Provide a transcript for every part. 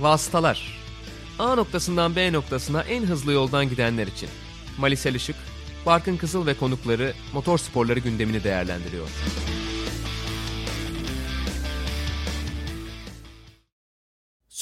Vasıtalar A noktasından B noktasına en hızlı yoldan gidenler için. Malisel Işık, Barkın Kızıl ve konukları motor sporları gündemini değerlendiriyor.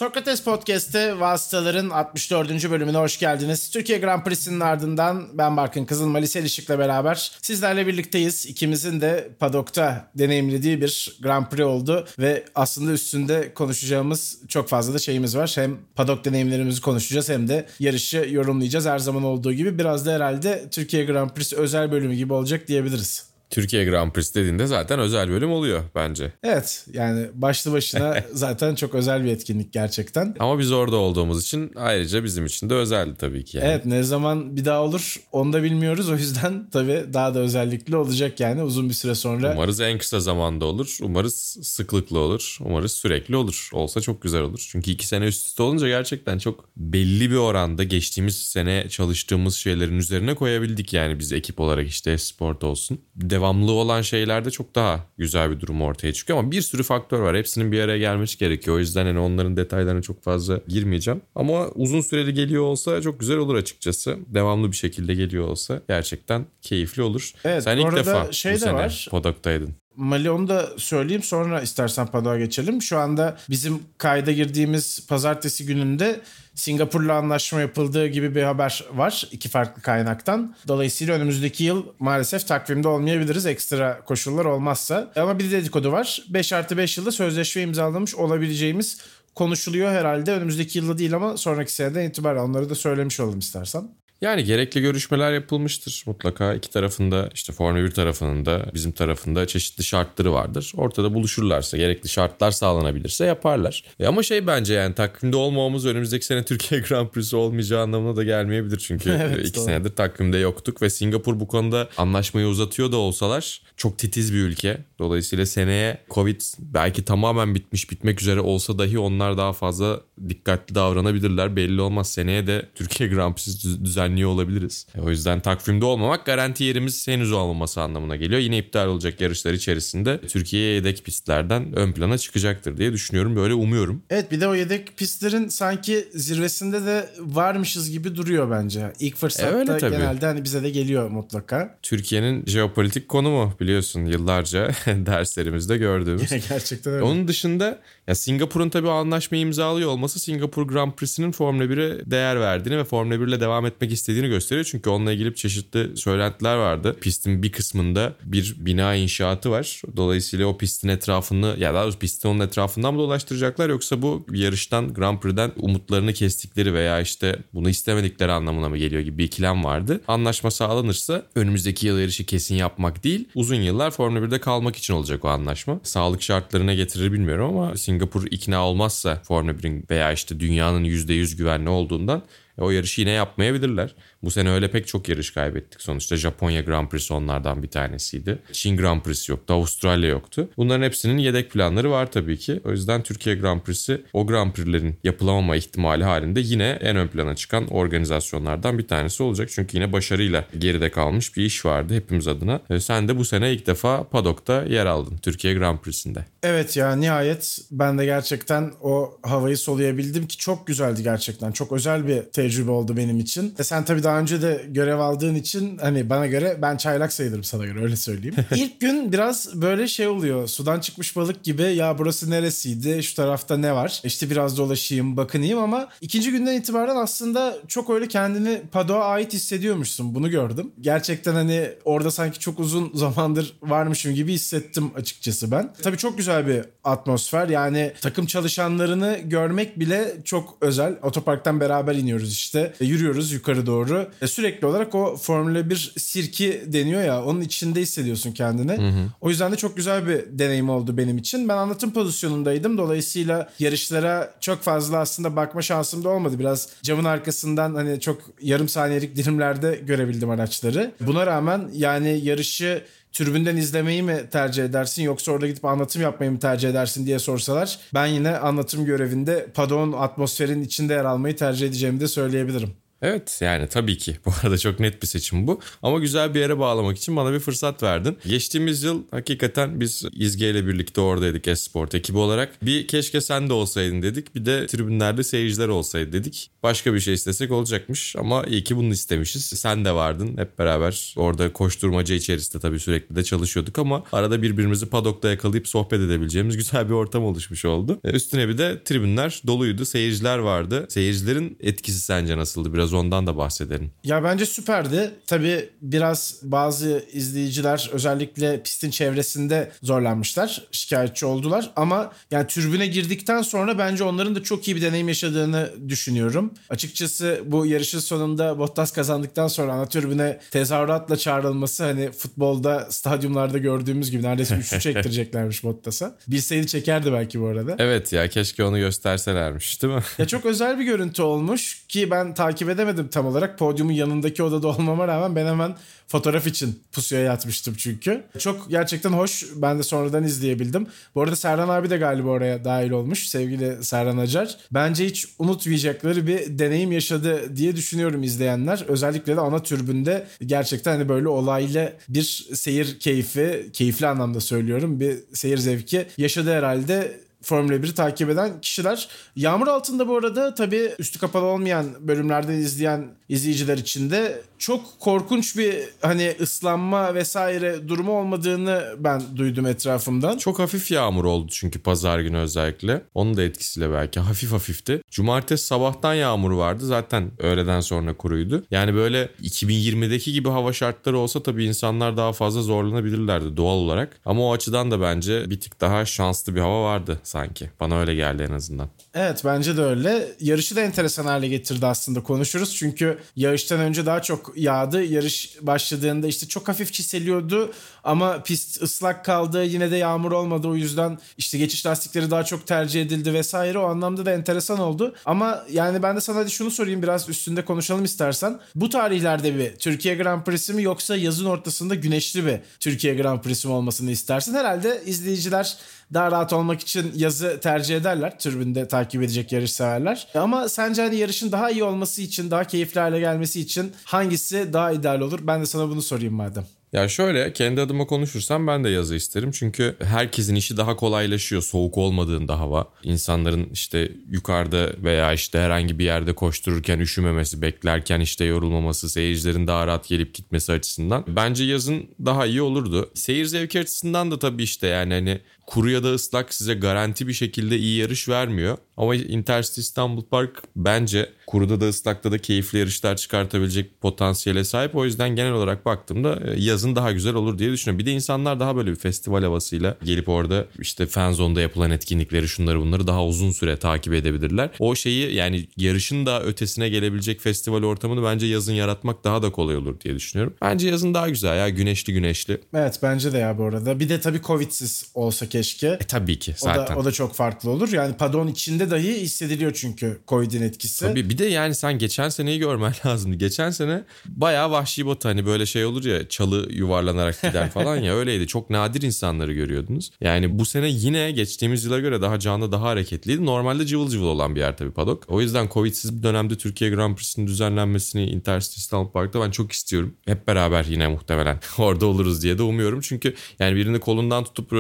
Sokrates Podcast'te Vasıtaların 64. bölümüne hoş geldiniz. Türkiye Grand Prix'sinin ardından ben Barkın Kızıl, Malisel Işık'la beraber sizlerle birlikteyiz. İkimizin de padokta deneyimlediği bir Grand Prix oldu ve aslında üstünde konuşacağımız çok fazla da şeyimiz var. Hem padok deneyimlerimizi konuşacağız hem de yarışı yorumlayacağız her zaman olduğu gibi. Biraz da herhalde Türkiye Grand Prix'si özel bölümü gibi olacak diyebiliriz. Türkiye Grand Prix dediğinde zaten özel bölüm oluyor bence. Evet yani başlı başına zaten çok özel bir etkinlik gerçekten. Ama biz orada olduğumuz için ayrıca bizim için de özeldi tabii ki. Yani. Evet ne zaman bir daha olur onu da bilmiyoruz. O yüzden tabii daha da özellikli olacak yani uzun bir süre sonra. Umarız en kısa zamanda olur. Umarız sıklıklı olur. Umarız sürekli olur. Olsa çok güzel olur. Çünkü iki sene üst üste olunca gerçekten çok belli bir oranda geçtiğimiz sene çalıştığımız şeylerin üzerine koyabildik yani biz ekip olarak işte sport olsun. Devam devamlı olan şeylerde çok daha güzel bir durum ortaya çıkıyor ama bir sürü faktör var. Hepsinin bir araya gelmesi gerekiyor. O yüzden hani onların detaylarına çok fazla girmeyeceğim. Ama uzun süreli geliyor olsa çok güzel olur açıkçası. Devamlı bir şekilde geliyor olsa gerçekten keyifli olur. Evet, Sen ilk defa şey bu de sene var. Podok'taydın. Mali onu da söyleyeyim sonra istersen Padok'a geçelim. Şu anda bizim kayda girdiğimiz pazartesi gününde Singapur'la anlaşma yapıldığı gibi bir haber var iki farklı kaynaktan. Dolayısıyla önümüzdeki yıl maalesef takvimde olmayabiliriz ekstra koşullar olmazsa. Ama bir dedikodu var. 5 artı 5 yılda sözleşme imzalamış olabileceğimiz konuşuluyor herhalde. Önümüzdeki yılda değil ama sonraki seneden itibaren onları da söylemiş olalım istersen. Yani gerekli görüşmeler yapılmıştır mutlaka. iki tarafında işte Formula 1 tarafının da bizim tarafında çeşitli şartları vardır. Ortada buluşurlarsa gerekli şartlar sağlanabilirse yaparlar. E ama şey bence yani takvimde olmamamız önümüzdeki sene Türkiye Grand Prix'si olmayacağı anlamına da gelmeyebilir. Çünkü Evet, iki doğru. senedir takvimde yoktuk ve Singapur bu konuda anlaşmayı uzatıyor da olsalar çok titiz bir ülke. Dolayısıyla seneye Covid belki tamamen bitmiş bitmek üzere olsa dahi onlar daha fazla dikkatli davranabilirler. Belli olmaz seneye de Türkiye Grand Prix'si düz- düzenliyor olabiliriz. E, O yüzden takvimde olmamak garanti yerimiz henüz olmaması anlamına geliyor. Yine iptal olacak yarışlar içerisinde Türkiye yedek pistlerden ön plana çıkacaktır diye düşünüyorum. Böyle umuyorum. Evet bir de o yedek pistlerin sanki zirvesinde de varmışız gibi duruyor bence. İlk fırsatta E, öyle tabii. genelde hani bize de geliyor mutlaka. Türkiye'nin jeopolitik konumu biliyorsun yıllarca derslerimizde gördüğümüz. Gerçekten öyle. Onun dışında ya Singapur'un tabii anlaşmayı imzalıyor olması Singapur Grand Prix'sinin Formula 1'e değer verdiğini ve Formula 1 ile devam etmek istediğini gösteriyor. Çünkü onunla ilgili çeşitli söylentiler vardı. Pistin bir kısmında bir bina inşaatı var. Dolayısıyla o pistin etrafını ya daha doğrusu pisti onun etrafından mı dolaştıracaklar yoksa bu yarıştan Grand Prix'den umutlarını kestikleri veya işte bunu istemedikleri anlamına mı geliyor gibi bir ikilem vardı. Anlaşma sağlanırsa önümüzdeki yıl yarışı kesin yapmak değil uzun yıllar Formula 1'de kalmak için olacak o anlaşma. Sağlık şartlarına getirir bilmiyorum ama Singapur ikna olmazsa Formula 1'in veya işte dünyanın %100 güvenli olduğundan e, o yarışı yine yapmayabilirler. Bu sene öyle pek çok yarış kaybettik. Sonuçta Japonya Grand Prix'si onlardan bir tanesiydi. Çin Grand Prix'si yoktu. Avustralya yoktu. Bunların hepsinin yedek planları var tabii ki. O yüzden Türkiye Grand Prix'si o Grand Prix'lerin yapılamama ihtimali halinde yine en ön plana çıkan organizasyonlardan bir tanesi olacak. Çünkü yine başarıyla geride kalmış bir iş vardı hepimiz adına. E, Sen de bu sene ilk defa padokta yer aldın Türkiye Grand Prix'sinde. Evet ya nihayet ben de gerçekten o havayı soluyabildim ki çok güzeldi gerçekten. Çok özel bir tecrübe oldu benim için. E sen tabii daha önce de görev aldığın için hani bana göre ben çaylak sayılırım sana göre öyle söyleyeyim. İlk gün biraz böyle şey oluyor. Sudan çıkmış balık gibi ya burası neresiydi? Şu tarafta ne var? İşte biraz dolaşayım, bakınayım ama ikinci günden itibaren aslında çok öyle kendini Pado'a ait hissediyormuşsun. Bunu gördüm. Gerçekten hani orada sanki çok uzun zamandır varmışım gibi hissettim açıkçası ben. Tabii çok güzel bir atmosfer. Yani takım çalışanlarını görmek bile çok özel. Otoparktan beraber iniyoruz işte. Yürüyoruz yukarı doğru. E, sürekli olarak o Formula 1 sirki deniyor ya onun içinde hissediyorsun kendini. O yüzden de çok güzel bir deneyim oldu benim için. Ben anlatım pozisyonundaydım. Dolayısıyla yarışlara çok fazla aslında bakma şansım da olmadı. Biraz camın arkasından hani çok yarım saniyelik dilimlerde görebildim araçları. Buna rağmen yani yarışı türbünden izlemeyi mi tercih edersin yoksa orada gidip anlatım yapmayı mı tercih edersin diye sorsalar ben yine anlatım görevinde Padon atmosferin içinde yer almayı tercih edeceğimi de söyleyebilirim. Evet yani tabii ki bu arada çok net bir seçim bu. Ama güzel bir yere bağlamak için bana bir fırsat verdin. Geçtiğimiz yıl hakikaten biz İzge ile birlikte oradaydık Esport ekibi olarak. Bir keşke sen de olsaydın dedik. Bir de tribünlerde seyirciler olsaydı dedik. Başka bir şey istesek olacakmış ama iyi ki bunu istemişiz. Sen de vardın hep beraber orada koşturmaca içerisinde tabii sürekli de çalışıyorduk ama arada birbirimizi padokta yakalayıp sohbet edebileceğimiz güzel bir ortam oluşmuş oldu. E, üstüne bir de tribünler doluydu. Seyirciler vardı. Seyircilerin etkisi sence nasıldı? Biraz ondan da bahsedelim. Ya bence süperdi. Tabii biraz bazı izleyiciler özellikle pistin çevresinde zorlanmışlar. Şikayetçi oldular. Ama yani türbüne girdikten sonra bence onların da çok iyi bir deneyim yaşadığını düşünüyorum. Açıkçası bu yarışın sonunda Bottas kazandıktan sonra ana türbüne tezahüratla çağrılması hani futbolda stadyumlarda gördüğümüz gibi neredeyse üçlü çektireceklermiş Bottas'a. Bilseydi çekerdi belki bu arada. Evet ya keşke onu gösterselermiş değil mi? Ya çok özel bir görüntü olmuş ki ben takip edemedim tam olarak. Podyumun yanındaki odada olmama rağmen ben hemen fotoğraf için pusuya yatmıştım çünkü. Çok gerçekten hoş. Ben de sonradan izleyebildim. Bu arada Serhan abi de galiba oraya dahil olmuş. Sevgili Serhan Acar. Bence hiç unutmayacakları bir deneyim yaşadı diye düşünüyorum izleyenler. Özellikle de ana türbünde gerçekten hani böyle olaylı bir seyir keyfi, keyifli anlamda söylüyorum. Bir seyir zevki yaşadı herhalde. Formula 1'i takip eden kişiler. Yağmur altında bu arada tabii üstü kapalı olmayan bölümlerden izleyen izleyiciler için de çok korkunç bir hani ıslanma vesaire durumu olmadığını ben duydum etrafımdan. Çok hafif yağmur oldu çünkü pazar günü özellikle. Onun da etkisiyle belki hafif hafifti. Cumartesi sabahtan yağmur vardı. Zaten öğleden sonra kuruydu. Yani böyle 2020'deki gibi hava şartları olsa tabii insanlar daha fazla zorlanabilirlerdi doğal olarak. Ama o açıdan da bence bir tık daha şanslı bir hava vardı sanki. Bana öyle geldi en azından. Evet bence de öyle. Yarışı da enteresan hale getirdi aslında konuşuruz. Çünkü yarıştan önce daha çok yağdı. Yarış başladığında işte çok hafif çiseliyordu ama pist ıslak kaldı. Yine de yağmur olmadı. O yüzden işte geçiş lastikleri daha çok tercih edildi vesaire. O anlamda da enteresan oldu. Ama yani ben de sana hadi şunu sorayım biraz üstünde konuşalım istersen. Bu tarihlerde bir Türkiye Grand Prix'si mi yoksa yazın ortasında güneşli bir Türkiye Grand Prix'si mi olmasını istersin? Herhalde izleyiciler daha rahat olmak için yazı tercih ederler. Türbünde takip edecek yarış severler. Ama sence hani yarışın daha iyi olması için, daha keyifli hale gelmesi için hangisi daha ideal olur? Ben de sana bunu sorayım madem. Ya şöyle kendi adıma konuşursam ben de yazı isterim. Çünkü herkesin işi daha kolaylaşıyor soğuk olmadığında hava. İnsanların işte yukarıda veya işte herhangi bir yerde koştururken üşümemesi, beklerken işte yorulmaması, seyircilerin daha rahat gelip gitmesi açısından. Bence yazın daha iyi olurdu. Seyir zevki açısından da tabii işte yani hani kuru ya da ıslak size garanti bir şekilde iyi yarış vermiyor. Ama Intercity İstanbul Park bence kuruda da ıslakta da keyifli yarışlar çıkartabilecek potansiyele sahip. O yüzden genel olarak baktığımda e, yazın daha güzel olur diye düşünüyorum. Bir de insanlar daha böyle bir festival havasıyla gelip orada işte fan zone'da yapılan etkinlikleri şunları bunları daha uzun süre takip edebilirler. O şeyi yani yarışın da ötesine gelebilecek festival ortamını bence yazın yaratmak daha da kolay olur diye düşünüyorum. Bence yazın daha güzel ya güneşli güneşli. Evet bence de ya bu arada. Bir de tabii Covid'siz olsa keşke. E tabii ki zaten. O da, o da çok farklı olur. Yani padon içinde dahi hissediliyor çünkü Covid'in etkisi. Tabii bir de yani sen geçen seneyi görmen lazımdı. Geçen sene bayağı vahşi bot hani böyle şey olur ya çalı yuvarlanarak gider falan ya öyleydi. Çok nadir insanları görüyordunuz. Yani bu sene yine geçtiğimiz yıla göre daha canlı daha hareketliydi. Normalde cıvıl cıvıl olan bir yer tabii padok. O yüzden Covid'siz bir dönemde Türkiye Grand Prix'sinin düzenlenmesini Intercity İstanbul Park'ta ben çok istiyorum. Hep beraber yine muhtemelen orada oluruz diye de umuyorum. Çünkü yani birini kolundan tutup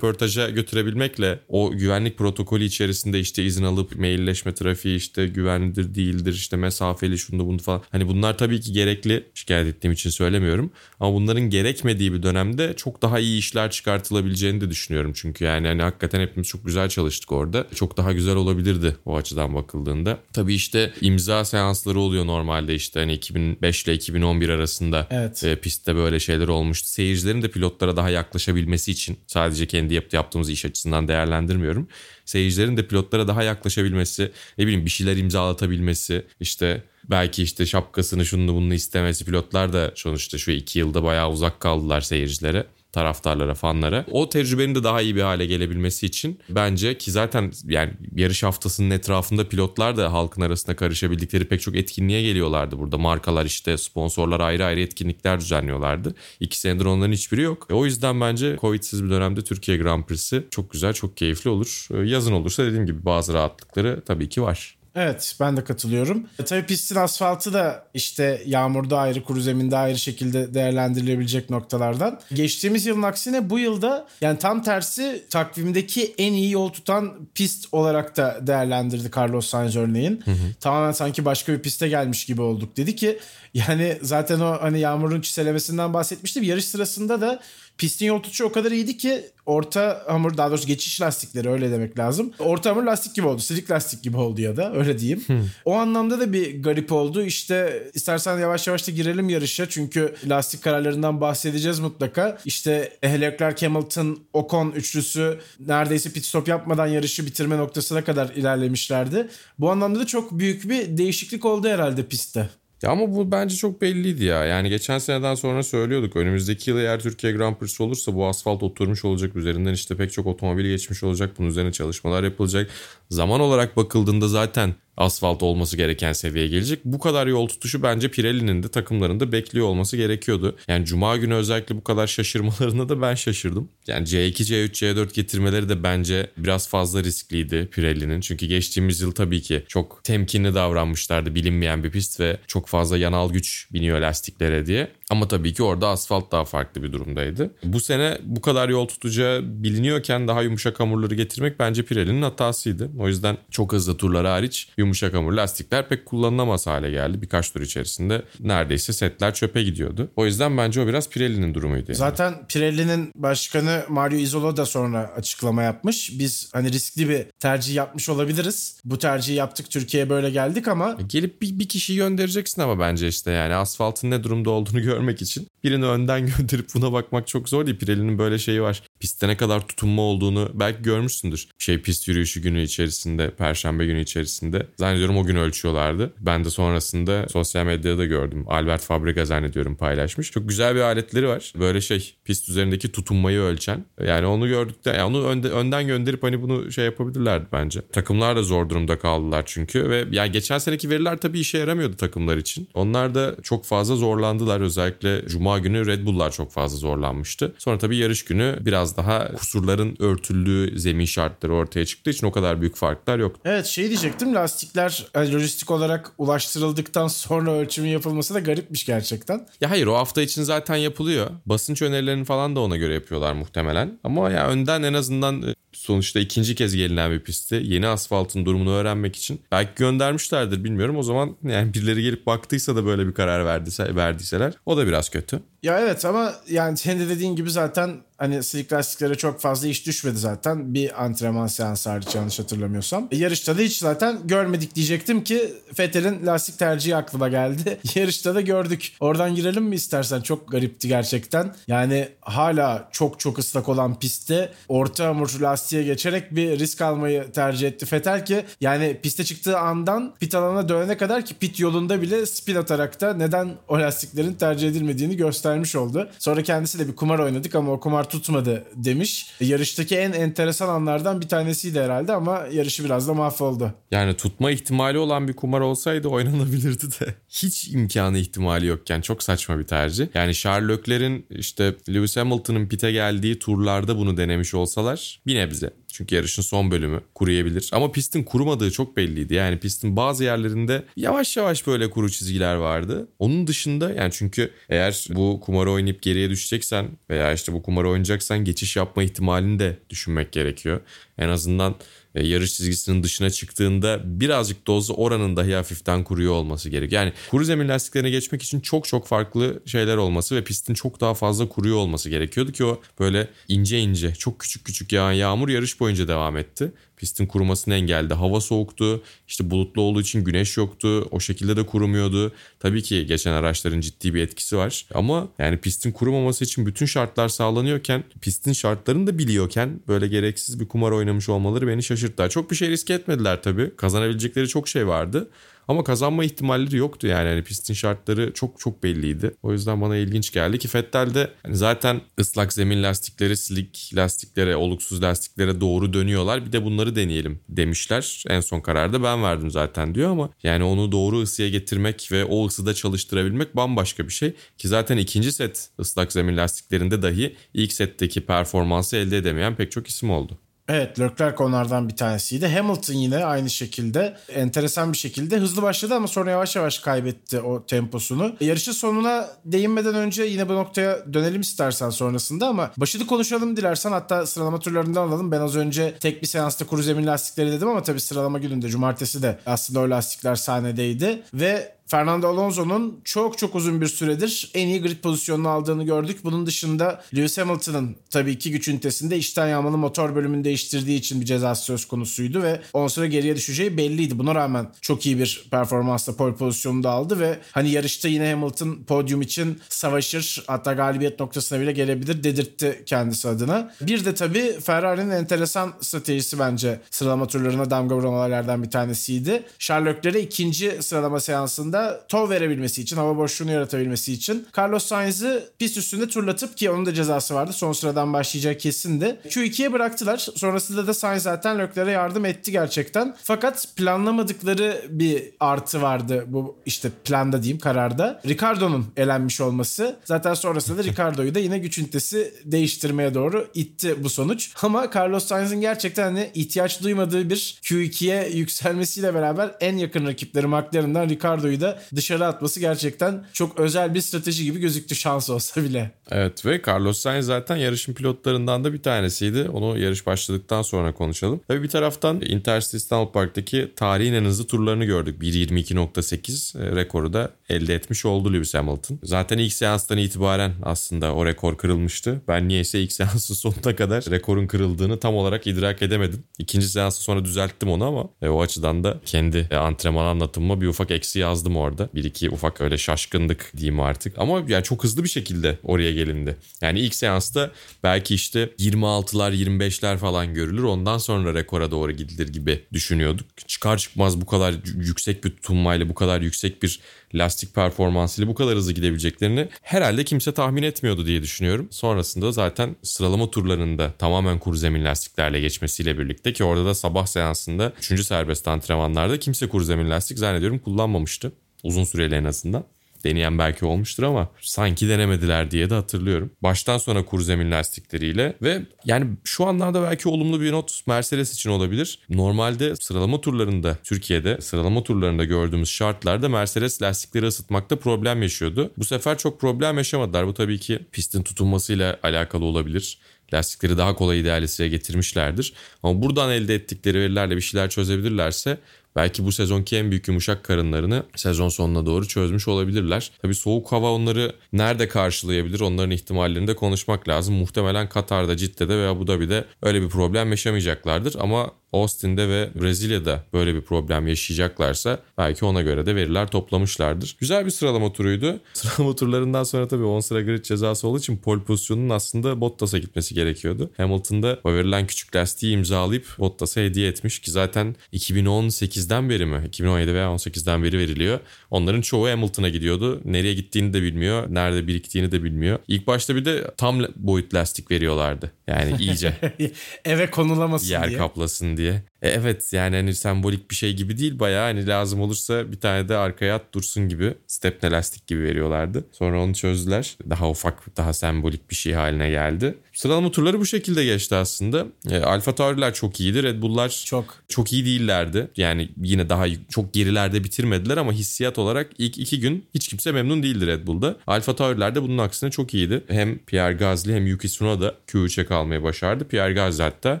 röportaja götürebilmekle o güvenlik protokolü içerisinde işte izin alıp mailleşme trafiği işte güvenlidir değildir işte mesafeli şunu bunu falan. Hani bunlar tabii ki gerekli şikayet ettiğim için söylemiyorum. Ama bunların gerekmediği bir dönemde çok daha iyi işler çıkartılabileceğini de düşünüyorum. Çünkü yani hani hakikaten hepimiz çok güzel çalıştık orada. Çok daha güzel olabilirdi o açıdan bakıldığında. Tabii işte imza seansları oluyor normalde işte hani 2005 ile 2011 arasında evet. e, pistte böyle şeyler olmuştu. Seyircilerin de pilotlara daha yaklaşabilmesi için sadece kendi yaptığı yaptığımız iş açısından değerlendirmiyorum. Seyircilerin de pilotlara daha yaklaşabilmesi, ne bileyim bir şeyler imzalatabilmesi, işte belki işte şapkasını şunu bunu istemesi pilotlar da sonuçta şu iki yılda bayağı uzak kaldılar seyircilere taraftarlara, fanlara. O tecrübenin de daha iyi bir hale gelebilmesi için bence ki zaten yani yarış haftasının etrafında pilotlar da halkın arasında karışabildikleri pek çok etkinliğe geliyorlardı burada. Markalar işte sponsorlar ayrı ayrı etkinlikler düzenliyorlardı. İki senedir onların hiçbiri yok. E, o yüzden bence Covid'siz bir dönemde Türkiye Grand Prix'si çok güzel, çok keyifli olur. E, yazın olursa dediğim gibi bazı rahatlıkları tabii ki var. Evet ben de katılıyorum. E, tabii pistin asfaltı da işte yağmurda ayrı kuru zeminde ayrı şekilde değerlendirilebilecek noktalardan. Geçtiğimiz yılın aksine bu yılda yani tam tersi takvimdeki en iyi yol tutan pist olarak da değerlendirdi Carlos Sainz örneğin. Hı hı. Tamamen sanki başka bir piste gelmiş gibi olduk dedi ki yani zaten o hani yağmurun çiselemesinden bahsetmiştim. Yarış sırasında da Pistin yol tutuşu o kadar iyiydi ki orta hamur daha doğrusu geçiş lastikleri öyle demek lazım. Orta hamur lastik gibi oldu. Silik lastik gibi oldu ya da öyle diyeyim. Hmm. O anlamda da bir garip oldu. İşte istersen yavaş yavaş da girelim yarışa. Çünkü lastik kararlarından bahsedeceğiz mutlaka. İşte Leclerc, Hamilton, Ocon üçlüsü neredeyse pit stop yapmadan yarışı bitirme noktasına kadar ilerlemişlerdi. Bu anlamda da çok büyük bir değişiklik oldu herhalde pistte. Ya ama bu bence çok belliydi ya. Yani geçen seneden sonra söylüyorduk. Önümüzdeki yıl eğer Türkiye Grand Prix olursa bu asfalt oturmuş olacak. Üzerinden işte pek çok otomobil geçmiş olacak. Bunun üzerine çalışmalar yapılacak. Zaman olarak bakıldığında zaten asfalt olması gereken seviyeye gelecek. Bu kadar yol tutuşu bence Pirelli'nin de takımlarında bekliyor olması gerekiyordu. Yani Cuma günü özellikle bu kadar şaşırmalarına da ben şaşırdım. Yani C2, C3, C4 getirmeleri de bence biraz fazla riskliydi Pirelli'nin. Çünkü geçtiğimiz yıl tabii ki çok temkinli davranmışlardı bilinmeyen bir pist ve çok fazla yanal güç biniyor lastiklere diye. Ama tabii ki orada asfalt daha farklı bir durumdaydı. Bu sene bu kadar yol tutacağı biliniyorken daha yumuşak hamurları getirmek bence Pirelli'nin hatasıydı. O yüzden çok hızlı turlar hariç yumuşak hamur lastikler pek kullanılamaz hale geldi. Birkaç tur içerisinde neredeyse setler çöpe gidiyordu. O yüzden bence o biraz Pirelli'nin durumuydu. Yani. Zaten Pirelli'nin başkanı Mario Isola da sonra açıklama yapmış. Biz hani riskli bir tercih yapmış olabiliriz. Bu tercihi yaptık Türkiye'ye böyle geldik ama. Gelip bir, bir kişi göndereceksin ama bence işte yani asfaltın ne durumda olduğunu gör görmek için birini önden gönderip buna bakmak çok zor değil. Pirelli'nin böyle şeyi var. Pistte ne kadar tutunma olduğunu belki görmüşsündür. Şey pist yürüyüşü günü içerisinde, perşembe günü içerisinde. Zannediyorum o gün ölçüyorlardı. Ben de sonrasında sosyal medyada da gördüm. Albert Fabrega zannediyorum paylaşmış. Çok güzel bir aletleri var. Böyle şey pist üzerindeki tutunmayı ölçen. Yani onu gördük de yani onu önde, önden gönderip hani bunu şey yapabilirlerdi bence. Takımlar da zor durumda kaldılar çünkü ve yani geçen seneki veriler tabii işe yaramıyordu takımlar için. Onlar da çok fazla zorlandılar özellikle cuma günü Red Bull'lar çok fazla zorlanmıştı. Sonra tabii yarış günü biraz daha kusurların örtüldüğü zemin şartları ortaya çıktığı için o kadar büyük farklar yok. Evet şey diyecektim lastikler lojistik olarak ulaştırıldıktan sonra ölçümün yapılması da garipmiş gerçekten. Ya hayır o hafta için zaten yapılıyor. Basınç önerilerini falan da ona göre yapıyorlar muhtemelen. Ama ya önden en azından e, sonuçta ikinci kez gelinen bir pistte yeni asfaltın durumunu öğrenmek için belki göndermişlerdir bilmiyorum. O zaman yani birileri gelip baktıysa da böyle bir karar verdiyse, verdiyseler o da biraz kötü. Ya evet ama yani senin de dediğin gibi zaten hani slick lastiklere çok fazla iş düşmedi zaten. Bir antrenman seansı hariç yanlış hatırlamıyorsam. Yarışta da hiç zaten görmedik diyecektim ki Fettel'in lastik tercihi aklıma geldi. Yarışta da gördük. Oradan girelim mi istersen? Çok garipti gerçekten. Yani hala çok çok ıslak olan pistte orta hamur lastiğe geçerek bir risk almayı tercih etti Fettel ki yani piste çıktığı andan pit alanına dönene kadar ki pit yolunda bile spin atarak da neden o lastiklerin tercih edilmediğini göstermiş oldu. Sonra kendisi de bir kumar oynadık ama o kumar tutmadı demiş. Yarıştaki en enteresan anlardan bir tanesiydi herhalde ama yarışı biraz da mahvoldu. Yani tutma ihtimali olan bir kumar olsaydı oynanabilirdi de. Hiç imkanı ihtimali yokken çok saçma bir tercih. Yani Charles Leclerc'in işte Lewis Hamilton'ın pite geldiği turlarda bunu denemiş olsalar bir nebze. Çünkü yarışın son bölümü kuruyabilir. Ama pistin kurumadığı çok belliydi. Yani pistin bazı yerlerinde yavaş yavaş böyle kuru çizgiler vardı. Onun dışında yani çünkü eğer bu kumarı oynayıp geriye düşeceksen veya işte bu kumarı oynayacaksan geçiş yapma ihtimalini de düşünmek gerekiyor. En azından yarış çizgisinin dışına çıktığında birazcık dozu oranın dahi hafiften kuruyor olması gerekiyor. Yani kuru zemin lastiklerine geçmek için çok çok farklı şeyler olması ve pistin çok daha fazla kuruyor olması gerekiyordu ki o böyle ince ince çok küçük küçük yağan yağmur yarış boyunca devam etti pistin kurumasını engelledi. Hava soğuktu. İşte bulutlu olduğu için güneş yoktu. O şekilde de kurumuyordu. Tabii ki geçen araçların ciddi bir etkisi var. Ama yani pistin kurumaması için bütün şartlar sağlanıyorken pistin şartlarını da biliyorken böyle gereksiz bir kumar oynamış olmaları beni şaşırttılar. Çok bir şey riske etmediler tabii. Kazanabilecekleri çok şey vardı. Ama kazanma ihtimalleri yoktu yani. yani pistin şartları çok çok belliydi. O yüzden bana ilginç geldi ki Fettel de hani zaten ıslak zemin lastikleri, slick lastiklere, oluksuz lastiklere doğru dönüyorlar. Bir de bunları deneyelim demişler. En son kararda ben verdim zaten diyor ama yani onu doğru ısıya getirmek ve o ısıda çalıştırabilmek bambaşka bir şey. Ki zaten ikinci set ıslak zemin lastiklerinde dahi ilk setteki performansı elde edemeyen pek çok isim oldu. Evet Leclerc onlardan bir tanesiydi. Hamilton yine aynı şekilde enteresan bir şekilde hızlı başladı ama sonra yavaş yavaş kaybetti o temposunu. Yarışın sonuna değinmeden önce yine bu noktaya dönelim istersen sonrasında ama başını konuşalım dilersen hatta sıralama turlarından alalım. Ben az önce tek bir seansta kuru zemin lastikleri dedim ama tabii sıralama gününde cumartesi de aslında o lastikler sahnedeydi ve Fernando Alonso'nun çok çok uzun bir süredir en iyi grid pozisyonunu aldığını gördük. Bunun dışında Lewis Hamilton'ın tabii ki güç ünitesinde içten yanmalı motor bölümünü değiştirdiği için bir cezası söz konusuydu ve 10 sıra geriye düşeceği belliydi. Buna rağmen çok iyi bir performansla pole pozisyonunu da aldı ve hani yarışta yine Hamilton podyum için savaşır hatta galibiyet noktasına bile gelebilir dedirtti kendisi adına. Bir de tabii Ferrari'nin enteresan stratejisi bence sıralama turlarına damga vuran olaylardan bir tanesiydi. Charles Leclerc'e ikinci sıralama seansında da tov verebilmesi için, hava boşluğunu yaratabilmesi için Carlos Sainz'ı pist üstünde turlatıp ki onun da cezası vardı. Son sıradan başlayacağı kesindi. Q2'ye bıraktılar. Sonrasında da Sainz zaten Leclerc'e yardım etti gerçekten. Fakat planlamadıkları bir artı vardı bu işte planda diyeyim kararda. Ricardo'nun elenmiş olması. Zaten sonrasında da Ricardo'yu da yine güç ünitesi değiştirmeye doğru itti bu sonuç. Ama Carlos Sainz'in gerçekten hani ihtiyaç duymadığı bir Q2'ye yükselmesiyle beraber en yakın rakipleri McLaren'dan Ricardo'yu da dışarı atması gerçekten çok özel bir strateji gibi gözüktü şans olsa bile. Evet ve Carlos Sainz zaten yarışın pilotlarından da bir tanesiydi. Onu yarış başladıktan sonra konuşalım. Tabii bir taraftan Intercity İstanbul Park'taki tarihin en hızlı turlarını gördük. 1.22.8 e, rekoru da elde etmiş oldu Lewis Hamilton. Zaten ilk seanstan itibaren aslında o rekor kırılmıştı. Ben niyeyse ilk seansın sonuna kadar rekorun kırıldığını tam olarak idrak edemedim. İkinci seansı sonra düzelttim onu ama e, o açıdan da kendi e, antrenman anlatımıma bir ufak eksi yazdım orada. Bir iki ufak öyle şaşkındık diyeyim artık. Ama yani çok hızlı bir şekilde oraya gelindi. Yani ilk seansta belki işte 26'lar 25'ler falan görülür. Ondan sonra rekora doğru gidilir gibi düşünüyorduk. Çıkar çıkmaz bu kadar yüksek bir tutunmayla bu kadar yüksek bir lastik performansıyla bu kadar hızlı gidebileceklerini herhalde kimse tahmin etmiyordu diye düşünüyorum. Sonrasında zaten sıralama turlarında tamamen kuru zemin lastiklerle geçmesiyle birlikte ki orada da sabah seansında 3. serbest antrenmanlarda kimse kuru zemin lastik zannediyorum kullanmamıştı. Uzun süreli en azından. Deneyen belki olmuştur ama sanki denemediler diye de hatırlıyorum. Baştan sona kuru zemin lastikleriyle ve yani şu anlarda belki olumlu bir not Mercedes için olabilir. Normalde sıralama turlarında Türkiye'de sıralama turlarında gördüğümüz şartlarda Mercedes lastikleri ısıtmakta problem yaşıyordu. Bu sefer çok problem yaşamadılar. Bu tabii ki pistin tutunmasıyla alakalı olabilir lastikleri daha kolay idealisteye getirmişlerdir. Ama buradan elde ettikleri verilerle bir şeyler çözebilirlerse belki bu sezonki en büyük yumuşak karınlarını sezon sonuna doğru çözmüş olabilirler. Tabii soğuk hava onları nerede karşılayabilir onların ihtimallerini de konuşmak lazım. Muhtemelen Katar'da, Cidde'de veya Abu Dhabi'de öyle bir problem yaşamayacaklardır ama Austin'de ve Brezilya'da böyle bir problem yaşayacaklarsa belki ona göre de veriler toplamışlardır. Güzel bir sıralama turuydu. Sıralama turlarından sonra tabii 10 sıra grid cezası olduğu için pole pozisyonunun aslında Bottas'a gitmesi gerekiyordu. Hamilton'da o verilen küçük lastiği imzalayıp Bottas'a hediye etmiş ki zaten 2018'den beri mi? 2017 veya 18'den beri veriliyor. Onların çoğu Hamilton'a gidiyordu. Nereye gittiğini de bilmiyor. Nerede biriktiğini de bilmiyor. İlk başta bir de tam boyut lastik veriyorlardı. Yani iyice. Eve konulamasın yer diye. kaplasın diye. diye E, evet yani hani sembolik bir şey gibi değil bayağı hani lazım olursa bir tane de arkaya at dursun gibi stepne lastik gibi veriyorlardı. Sonra onu çözdüler. Daha ufak daha sembolik bir şey haline geldi. Sıralama turları bu şekilde geçti aslında. E, Alfa Tauri'ler çok iyiydi. Red Bull'lar Çok. çok iyi değillerdi. Yani yine daha çok gerilerde bitirmediler ama hissiyat olarak ilk iki gün hiç kimse memnun değildi Red Bull'da. Alfa Tauri'ler de bunun aksine çok iyiydi. Hem Pierre Gasly hem Yuki Tsunoda Q3'e kalmayı başardı. Pierre Gasly hatta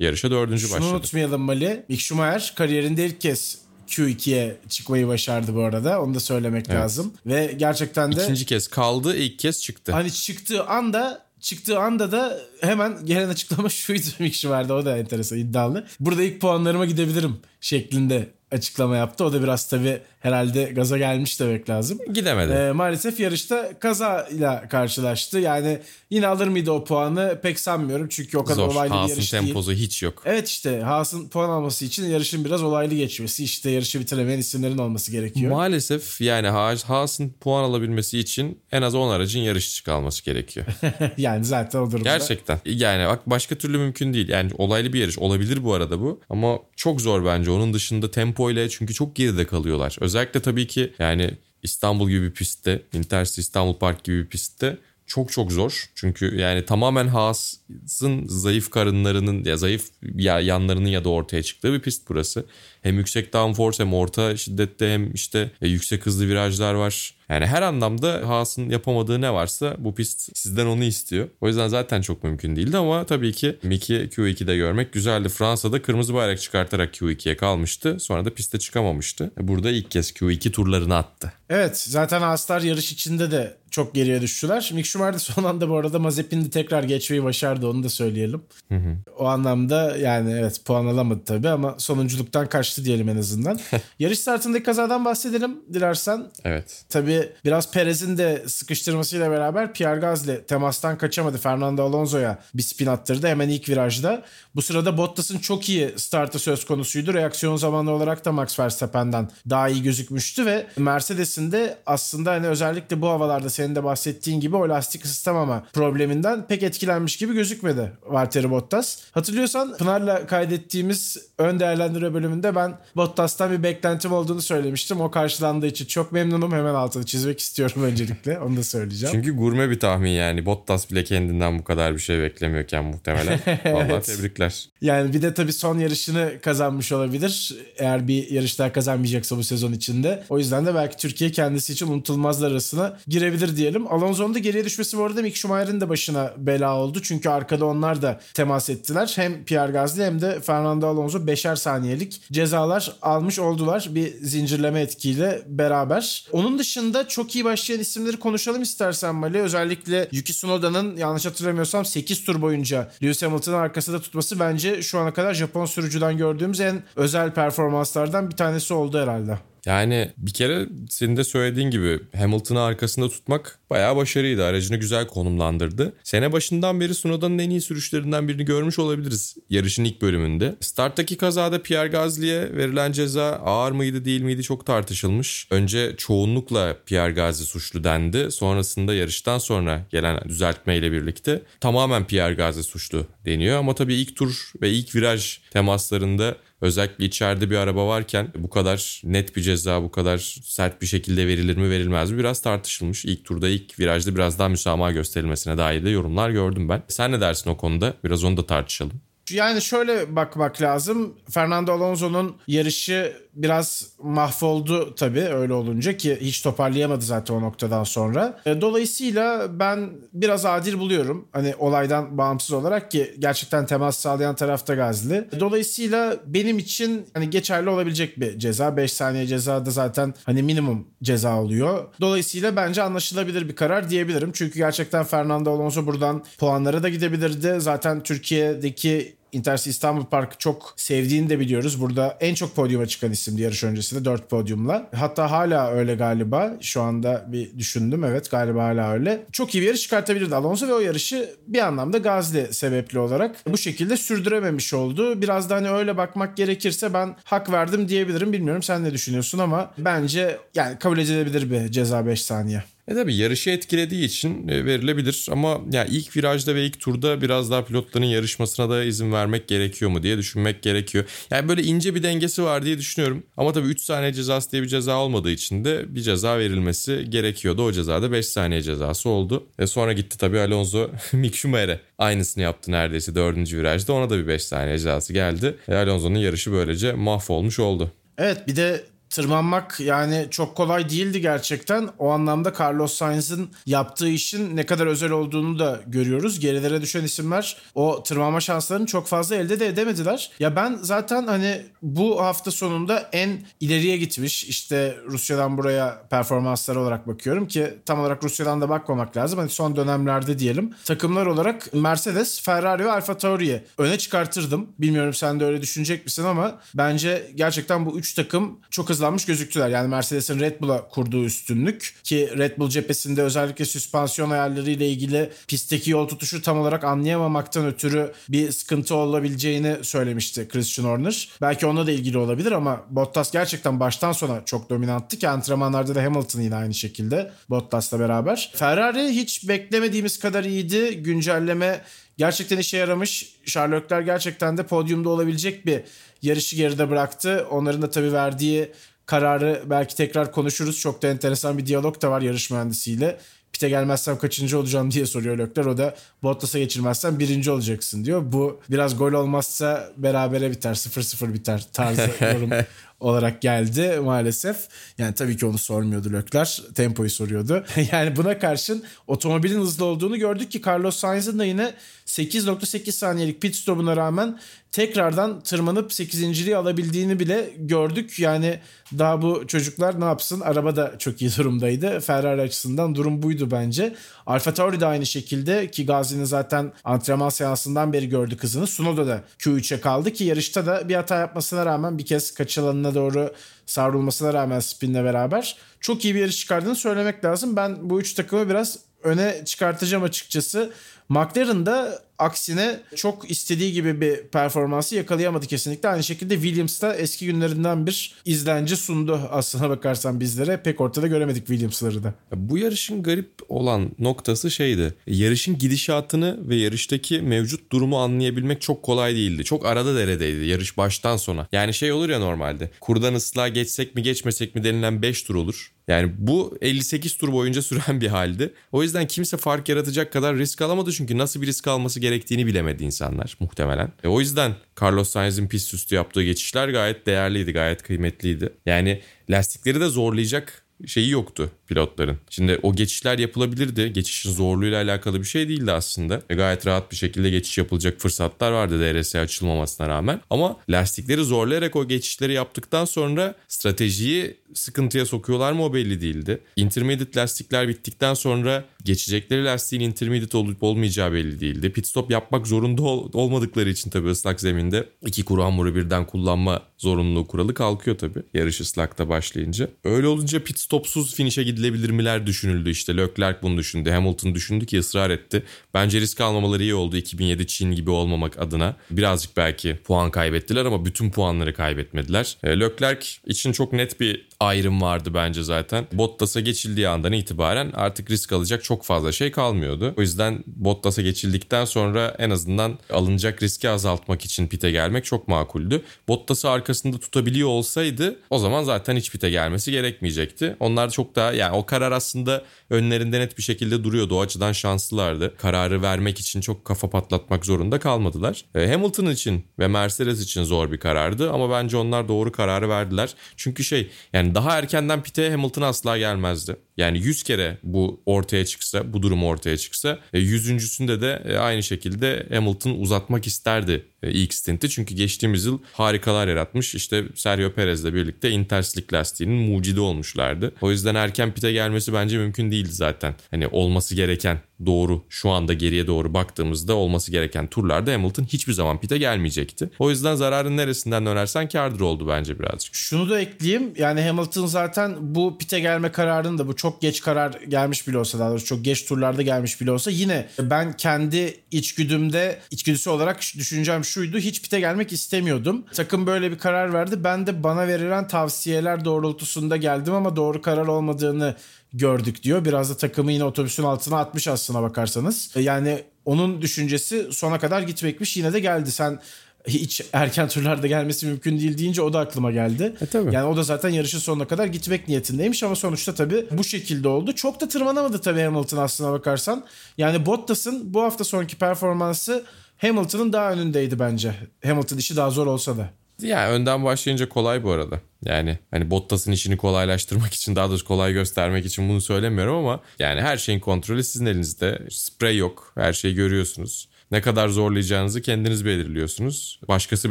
yarışa dördüncü Şunu başladı. unutmayalım Mali. Mick Schumacher kariyerinde ilk kez Q2'ye çıkmayı başardı bu arada. Onu da söylemek lazım. Ve gerçekten de İkinci kez kaldı, ilk kez çıktı. hani çıktığı anda çıktığı anda da hemen gelen açıklama şuydu Mick Schumacher'da. O da enteresan iddialı. Burada ilk puanlarıma gidebilirim şeklinde açıklama yaptı. O da biraz tabii herhalde gaza gelmiş demek lazım. Gidemedi. Ee, maalesef yarışta kazayla karşılaştı. Yani yine alır mıydı o puanı pek sanmıyorum. Çünkü o kadar Zor. olaylı bir Haas'ın yarış değil. temposu hiç yok. Evet işte Haas'ın puan alması için yarışın biraz olaylı geçmesi. işte yarışı bitiremeyen isimlerin olması gerekiyor. Maalesef yani Haas- Haas'ın puan alabilmesi için en az 10 aracın yarış dışı kalması gerekiyor. yani zaten o durumda. Gerçekten. Yani bak başka türlü mümkün değil. Yani olaylı bir yarış olabilir bu arada bu. Ama çok zor bence. Onun dışında tempo ile çünkü çok geride kalıyorlar. Özellikle tabii ki yani İstanbul gibi bir pistte, Intercity İstanbul Park gibi bir pistte çok çok zor. Çünkü yani tamamen Haas'ın zayıf karınlarının ya zayıf ya yanlarının ya da ortaya çıktığı bir pist burası. Hem yüksek downforce hem orta şiddette hem işte e, yüksek hızlı virajlar var. Yani her anlamda Haas'ın yapamadığı ne varsa bu pist sizden onu istiyor. O yüzden zaten çok mümkün değildi ama tabii ki Mickey Q2'de görmek güzeldi. Fransa'da kırmızı bayrak çıkartarak Q2'ye kalmıştı. Sonra da piste çıkamamıştı. Burada ilk kez Q2 turlarını attı. Evet zaten Haaslar yarış içinde de çok geriye düştüler. Mick Schumacher de son anda bu arada Mazepin'i tekrar geçmeyi başardı onu da söyleyelim. Hı hı. O anlamda yani evet puan alamadı tabii ama sonunculuktan kaçtı diyelim en azından. yarış startındaki kazadan bahsedelim dilersen. Evet. Tabii biraz Perez'in de sıkıştırmasıyla beraber Pierre Gasly temastan kaçamadı. Fernando Alonso'ya bir spin attırdı hemen ilk virajda. Bu sırada Bottas'ın çok iyi startı söz konusuydu. Reaksiyon zamanı olarak da Max Verstappen'den daha iyi gözükmüştü ve Mercedes'in de aslında hani özellikle bu havalarda senin de bahsettiğin gibi o lastik ısıtamama probleminden pek etkilenmiş gibi gözükmedi Valtteri Bottas. Hatırlıyorsan Pınar'la kaydettiğimiz ön değerlendirme bölümünde ben Bottas'tan bir beklentim olduğunu söylemiştim. O karşılandığı için çok memnunum. Hemen altını çizmek istiyorum öncelikle. Onu da söyleyeceğim. Çünkü gurme bir tahmin yani. Bottas bile kendinden bu kadar bir şey beklemiyorken muhtemelen. Vallahi evet. tebrikler. Yani bir de tabii son yarışını kazanmış olabilir. Eğer bir yarış daha kazanmayacaksa bu sezon içinde. O yüzden de belki Türkiye kendisi için unutulmazlar arasına girebilir diyelim. Alonso'nun da geriye düşmesi bu arada Mick Schumacher'in de başına bela oldu. Çünkü arkada onlar da temas ettiler. Hem Pierre Gasly hem de Fernando Alonso beşer saniyelik cezalar almış oldular. Bir zincirleme etkiyle beraber. Onun dışında çok iyi başlayan isimleri konuşalım istersen Mali. Özellikle Yuki Tsunoda'nın yanlış hatırlamıyorsam 8 tur boyunca Lewis Hamilton'ın arkasında tutması bence şu ana kadar Japon sürücüden gördüğümüz en özel performanslardan bir tanesi oldu herhalde. Yani bir kere senin de söylediğin gibi Hamilton'ı arkasında tutmak bayağı başarıydı. Aracını güzel konumlandırdı. Sene başından beri Sunoda'nın en iyi sürüşlerinden birini görmüş olabiliriz yarışın ilk bölümünde. Starttaki kazada Pierre Gasly'e verilen ceza ağır mıydı değil miydi çok tartışılmış. Önce çoğunlukla Pierre Gasly suçlu dendi. Sonrasında yarıştan sonra gelen düzeltmeyle birlikte tamamen Pierre Gasly suçlu deniyor. Ama tabii ilk tur ve ilk viraj temaslarında Özellikle içeride bir araba varken bu kadar net bir ceza bu kadar sert bir şekilde verilir mi verilmez mi biraz tartışılmış. İlk turda ilk virajda biraz daha müsamaha gösterilmesine dair de yorumlar gördüm ben. Sen ne dersin o konuda? Biraz onu da tartışalım. Yani şöyle bakmak lazım. Fernando Alonso'nun yarışı biraz mahvoldu tabii öyle olunca ki hiç toparlayamadı zaten o noktadan sonra. E, dolayısıyla ben biraz adil buluyorum. Hani olaydan bağımsız olarak ki gerçekten temas sağlayan tarafta Gazli. Dolayısıyla benim için hani geçerli olabilecek bir ceza. 5 saniye ceza da zaten hani minimum ceza oluyor. Dolayısıyla bence anlaşılabilir bir karar diyebilirim. Çünkü gerçekten Fernando Alonso buradan puanlara da gidebilirdi. Zaten Türkiye'deki Intercity İstanbul Park çok sevdiğini de biliyoruz. Burada en çok podyuma çıkan isimdi yarış öncesinde 4 podyumla. Hatta hala öyle galiba. Şu anda bir düşündüm evet galiba hala öyle. Çok iyi bir yarış çıkartabilirdi Alonso ve o yarışı bir anlamda Gazli sebepli olarak bu şekilde sürdürememiş oldu. Biraz da hani öyle bakmak gerekirse ben hak verdim diyebilirim. Bilmiyorum sen ne düşünüyorsun ama bence yani kabul edilebilir bir ceza 5 saniye. E tabi yarışı etkilediği için e, verilebilir ama ya yani ilk virajda ve ilk turda biraz daha pilotların yarışmasına da izin vermek gerekiyor mu diye düşünmek gerekiyor. Yani böyle ince bir dengesi var diye düşünüyorum. Ama tabii 3 saniye cezası diye bir ceza olmadığı için de bir ceza verilmesi gerekiyordu. O cezada 5 saniye cezası oldu. E sonra gitti tabii Alonso Mick Schumacher'e aynısını yaptı neredeyse 4. virajda. Ona da bir 5 saniye cezası geldi. E Alonso'nun yarışı böylece mahvolmuş oldu. Evet bir de tırmanmak yani çok kolay değildi gerçekten. O anlamda Carlos Sainz'ın yaptığı işin ne kadar özel olduğunu da görüyoruz. Gerilere düşen isimler o tırmanma şanslarını çok fazla elde de edemediler. Ya ben zaten hani bu hafta sonunda en ileriye gitmiş işte Rusya'dan buraya performanslar olarak bakıyorum ki tam olarak Rusya'dan da bakmamak lazım. Hani son dönemlerde diyelim. Takımlar olarak Mercedes, Ferrari ve Alfa Tauri'yi öne çıkartırdım. Bilmiyorum sen de öyle düşünecek misin ama bence gerçekten bu üç takım çok hızlı hızlanmış gözüktüler. Yani Mercedes'in Red Bull'a kurduğu üstünlük ki Red Bull cephesinde özellikle süspansiyon ayarlarıyla ilgili pistteki yol tutuşu tam olarak anlayamamaktan ötürü bir sıkıntı olabileceğini söylemişti Christian Horner. Belki onunla da ilgili olabilir ama Bottas gerçekten baştan sona çok dominanttı ki antrenmanlarda da Hamilton yine aynı şekilde Bottas'la beraber. Ferrari hiç beklemediğimiz kadar iyiydi. Güncelleme gerçekten işe yaramış. Sherlockler gerçekten de podyumda olabilecek bir yarışı geride bıraktı. Onların da tabii verdiği kararı belki tekrar konuşuruz. Çok da enteresan bir diyalog da var yarış mühendisiyle. pite gelmezsem kaçıncı olacağım diye soruyor Lökler. O da Bottas'a geçirmezsen birinci olacaksın diyor. Bu biraz gol olmazsa berabere biter 0-0 biter tarzı yorum olarak geldi maalesef. Yani tabii ki onu sormuyordu Lökler. Tempoyu soruyordu. yani buna karşın otomobilin hızlı olduğunu gördük ki Carlos Sainz'ın da yine 8.8 saniyelik pit stopuna rağmen tekrardan tırmanıp 8.liği alabildiğini bile gördük. Yani daha bu çocuklar ne yapsın? Araba da çok iyi durumdaydı. Ferrari açısından durum buydu bence. Alfa Tauri de aynı şekilde ki Gazi'nin zaten antrenman seansından beri gördü kızını. Sunoda da Q3'e kaldı ki yarışta da bir hata yapmasına rağmen bir kez kaç alanına doğru savrulmasına rağmen spinle beraber çok iyi bir yarış çıkardığını söylemek lazım. Ben bu üç takımı biraz öne çıkartacağım açıkçası. McLaren da aksine çok istediği gibi bir performansı yakalayamadı kesinlikle. Aynı şekilde Williams da eski günlerinden bir izlence sundu aslına bakarsan bizlere. Pek ortada göremedik Williams'ları da. Bu yarışın garip olan noktası şeydi. Yarışın gidişatını ve yarıştaki mevcut durumu anlayabilmek çok kolay değildi. Çok arada deredeydi yarış baştan sona. Yani şey olur ya normalde. Kurdan ıslığa geçsek mi geçmesek mi denilen 5 tur olur. Yani bu 58 tur boyunca süren bir haldi. O yüzden kimse fark yaratacak kadar risk alamadı çünkü nasıl bir risk alması gerektiğini bilemedi insanlar muhtemelen. E o yüzden Carlos Sainz'in pist üstü yaptığı geçişler gayet değerliydi, gayet kıymetliydi. Yani lastikleri de zorlayacak şeyi yoktu pilotların. Şimdi o geçişler yapılabilirdi. Geçişin zorluğuyla alakalı bir şey değildi aslında. E gayet rahat bir şekilde geçiş yapılacak fırsatlar vardı DRS açılmamasına rağmen. Ama lastikleri zorlayarak o geçişleri yaptıktan sonra stratejiyi sıkıntıya sokuyorlar mı o belli değildi. Intermediate lastikler bittikten sonra geçecekleri lastiğin intermediate olup olmayacağı belli değildi. Pit stop yapmak zorunda ol- olmadıkları için tabii ıslak zeminde iki kuru hamuru birden kullanma zorunluluğu kuralı kalkıyor tabii yarış ıslakta başlayınca. Öyle olunca pit stopsuz finish'e gidilebilir miler düşünüldü işte. Leclerc bunu düşündü. Hamilton düşündü ki ısrar etti. Bence risk almamaları iyi oldu 2007 Çin gibi olmamak adına. Birazcık belki puan kaybettiler ama bütün puanları kaybetmediler. E, Leclerc için çok net bir ayrım vardı bence zaten. Bottas'a geçildiği andan itibaren artık risk alacak çok fazla şey kalmıyordu. O yüzden Bottas'a geçildikten sonra en azından alınacak riski azaltmak için pite gelmek çok makuldü. Bottas'ı arkasında tutabiliyor olsaydı o zaman zaten hiç pite gelmesi gerekmeyecekti. Onlar çok daha yani o karar aslında önlerinde net bir şekilde duruyordu. O açıdan şanslılardı. Kararı vermek için çok kafa patlatmak zorunda kalmadılar. E, Hamilton için ve Mercedes için zor bir karardı ama bence onlar doğru kararı verdiler. Çünkü şey yani daha erkenden pite Hamilton asla gelmezdi. Yani 100 kere bu ortaya çıksa, bu durum ortaya çıksa, e, yüzüncüsünde de e, aynı şekilde Hamilton uzatmak isterdi e, ilk stinti. Çünkü geçtiğimiz yıl harikalar yaratmış. İşte Sergio Perez'le birlikte Interslick lastiğinin mucidi olmuşlardı. O yüzden erken pite gelmesi bence mümkün değildi zaten. Hani olması gereken doğru şu anda geriye doğru baktığımızda olması gereken turlarda Hamilton hiçbir zaman pite gelmeyecekti. O yüzden zararın neresinden dönersen kardır oldu bence birazcık. Şunu da ekleyeyim. Yani Hamilton zaten bu pite gelme kararını da bu çok geç karar gelmiş bile olsa daha doğrusu çok geç turlarda gelmiş bile olsa yine ben kendi içgüdümde içgüdüsü olarak düşüneceğim şuydu. Hiç pite gelmek istemiyordum. Takım böyle bir karar verdi. Ben de bana verilen tavsiyeler doğrultusunda geldim ama doğru karar olmadığını gördük diyor. Biraz da takımı yine otobüsün altına atmış aslına bakarsanız. Yani onun düşüncesi sona kadar gitmekmiş yine de geldi. Sen hiç erken turlarda gelmesi mümkün değil deyince o da aklıma geldi. E, tabii. Yani o da zaten yarışın sonuna kadar gitmek niyetindeymiş ama sonuçta tabii bu şekilde oldu. Çok da tırmanamadı tabii Hamilton aslına bakarsan. Yani Bottas'ın bu hafta sonki performansı Hamilton'ın daha önündeydi bence. Hamilton işi daha zor olsa da. Yani önden başlayınca kolay bu arada. Yani hani Bottas'ın işini kolaylaştırmak için daha doğrusu kolay göstermek için bunu söylemiyorum ama yani her şeyin kontrolü sizin elinizde. Sprey yok. Her şeyi görüyorsunuz. Ne kadar zorlayacağınızı kendiniz belirliyorsunuz. Başkası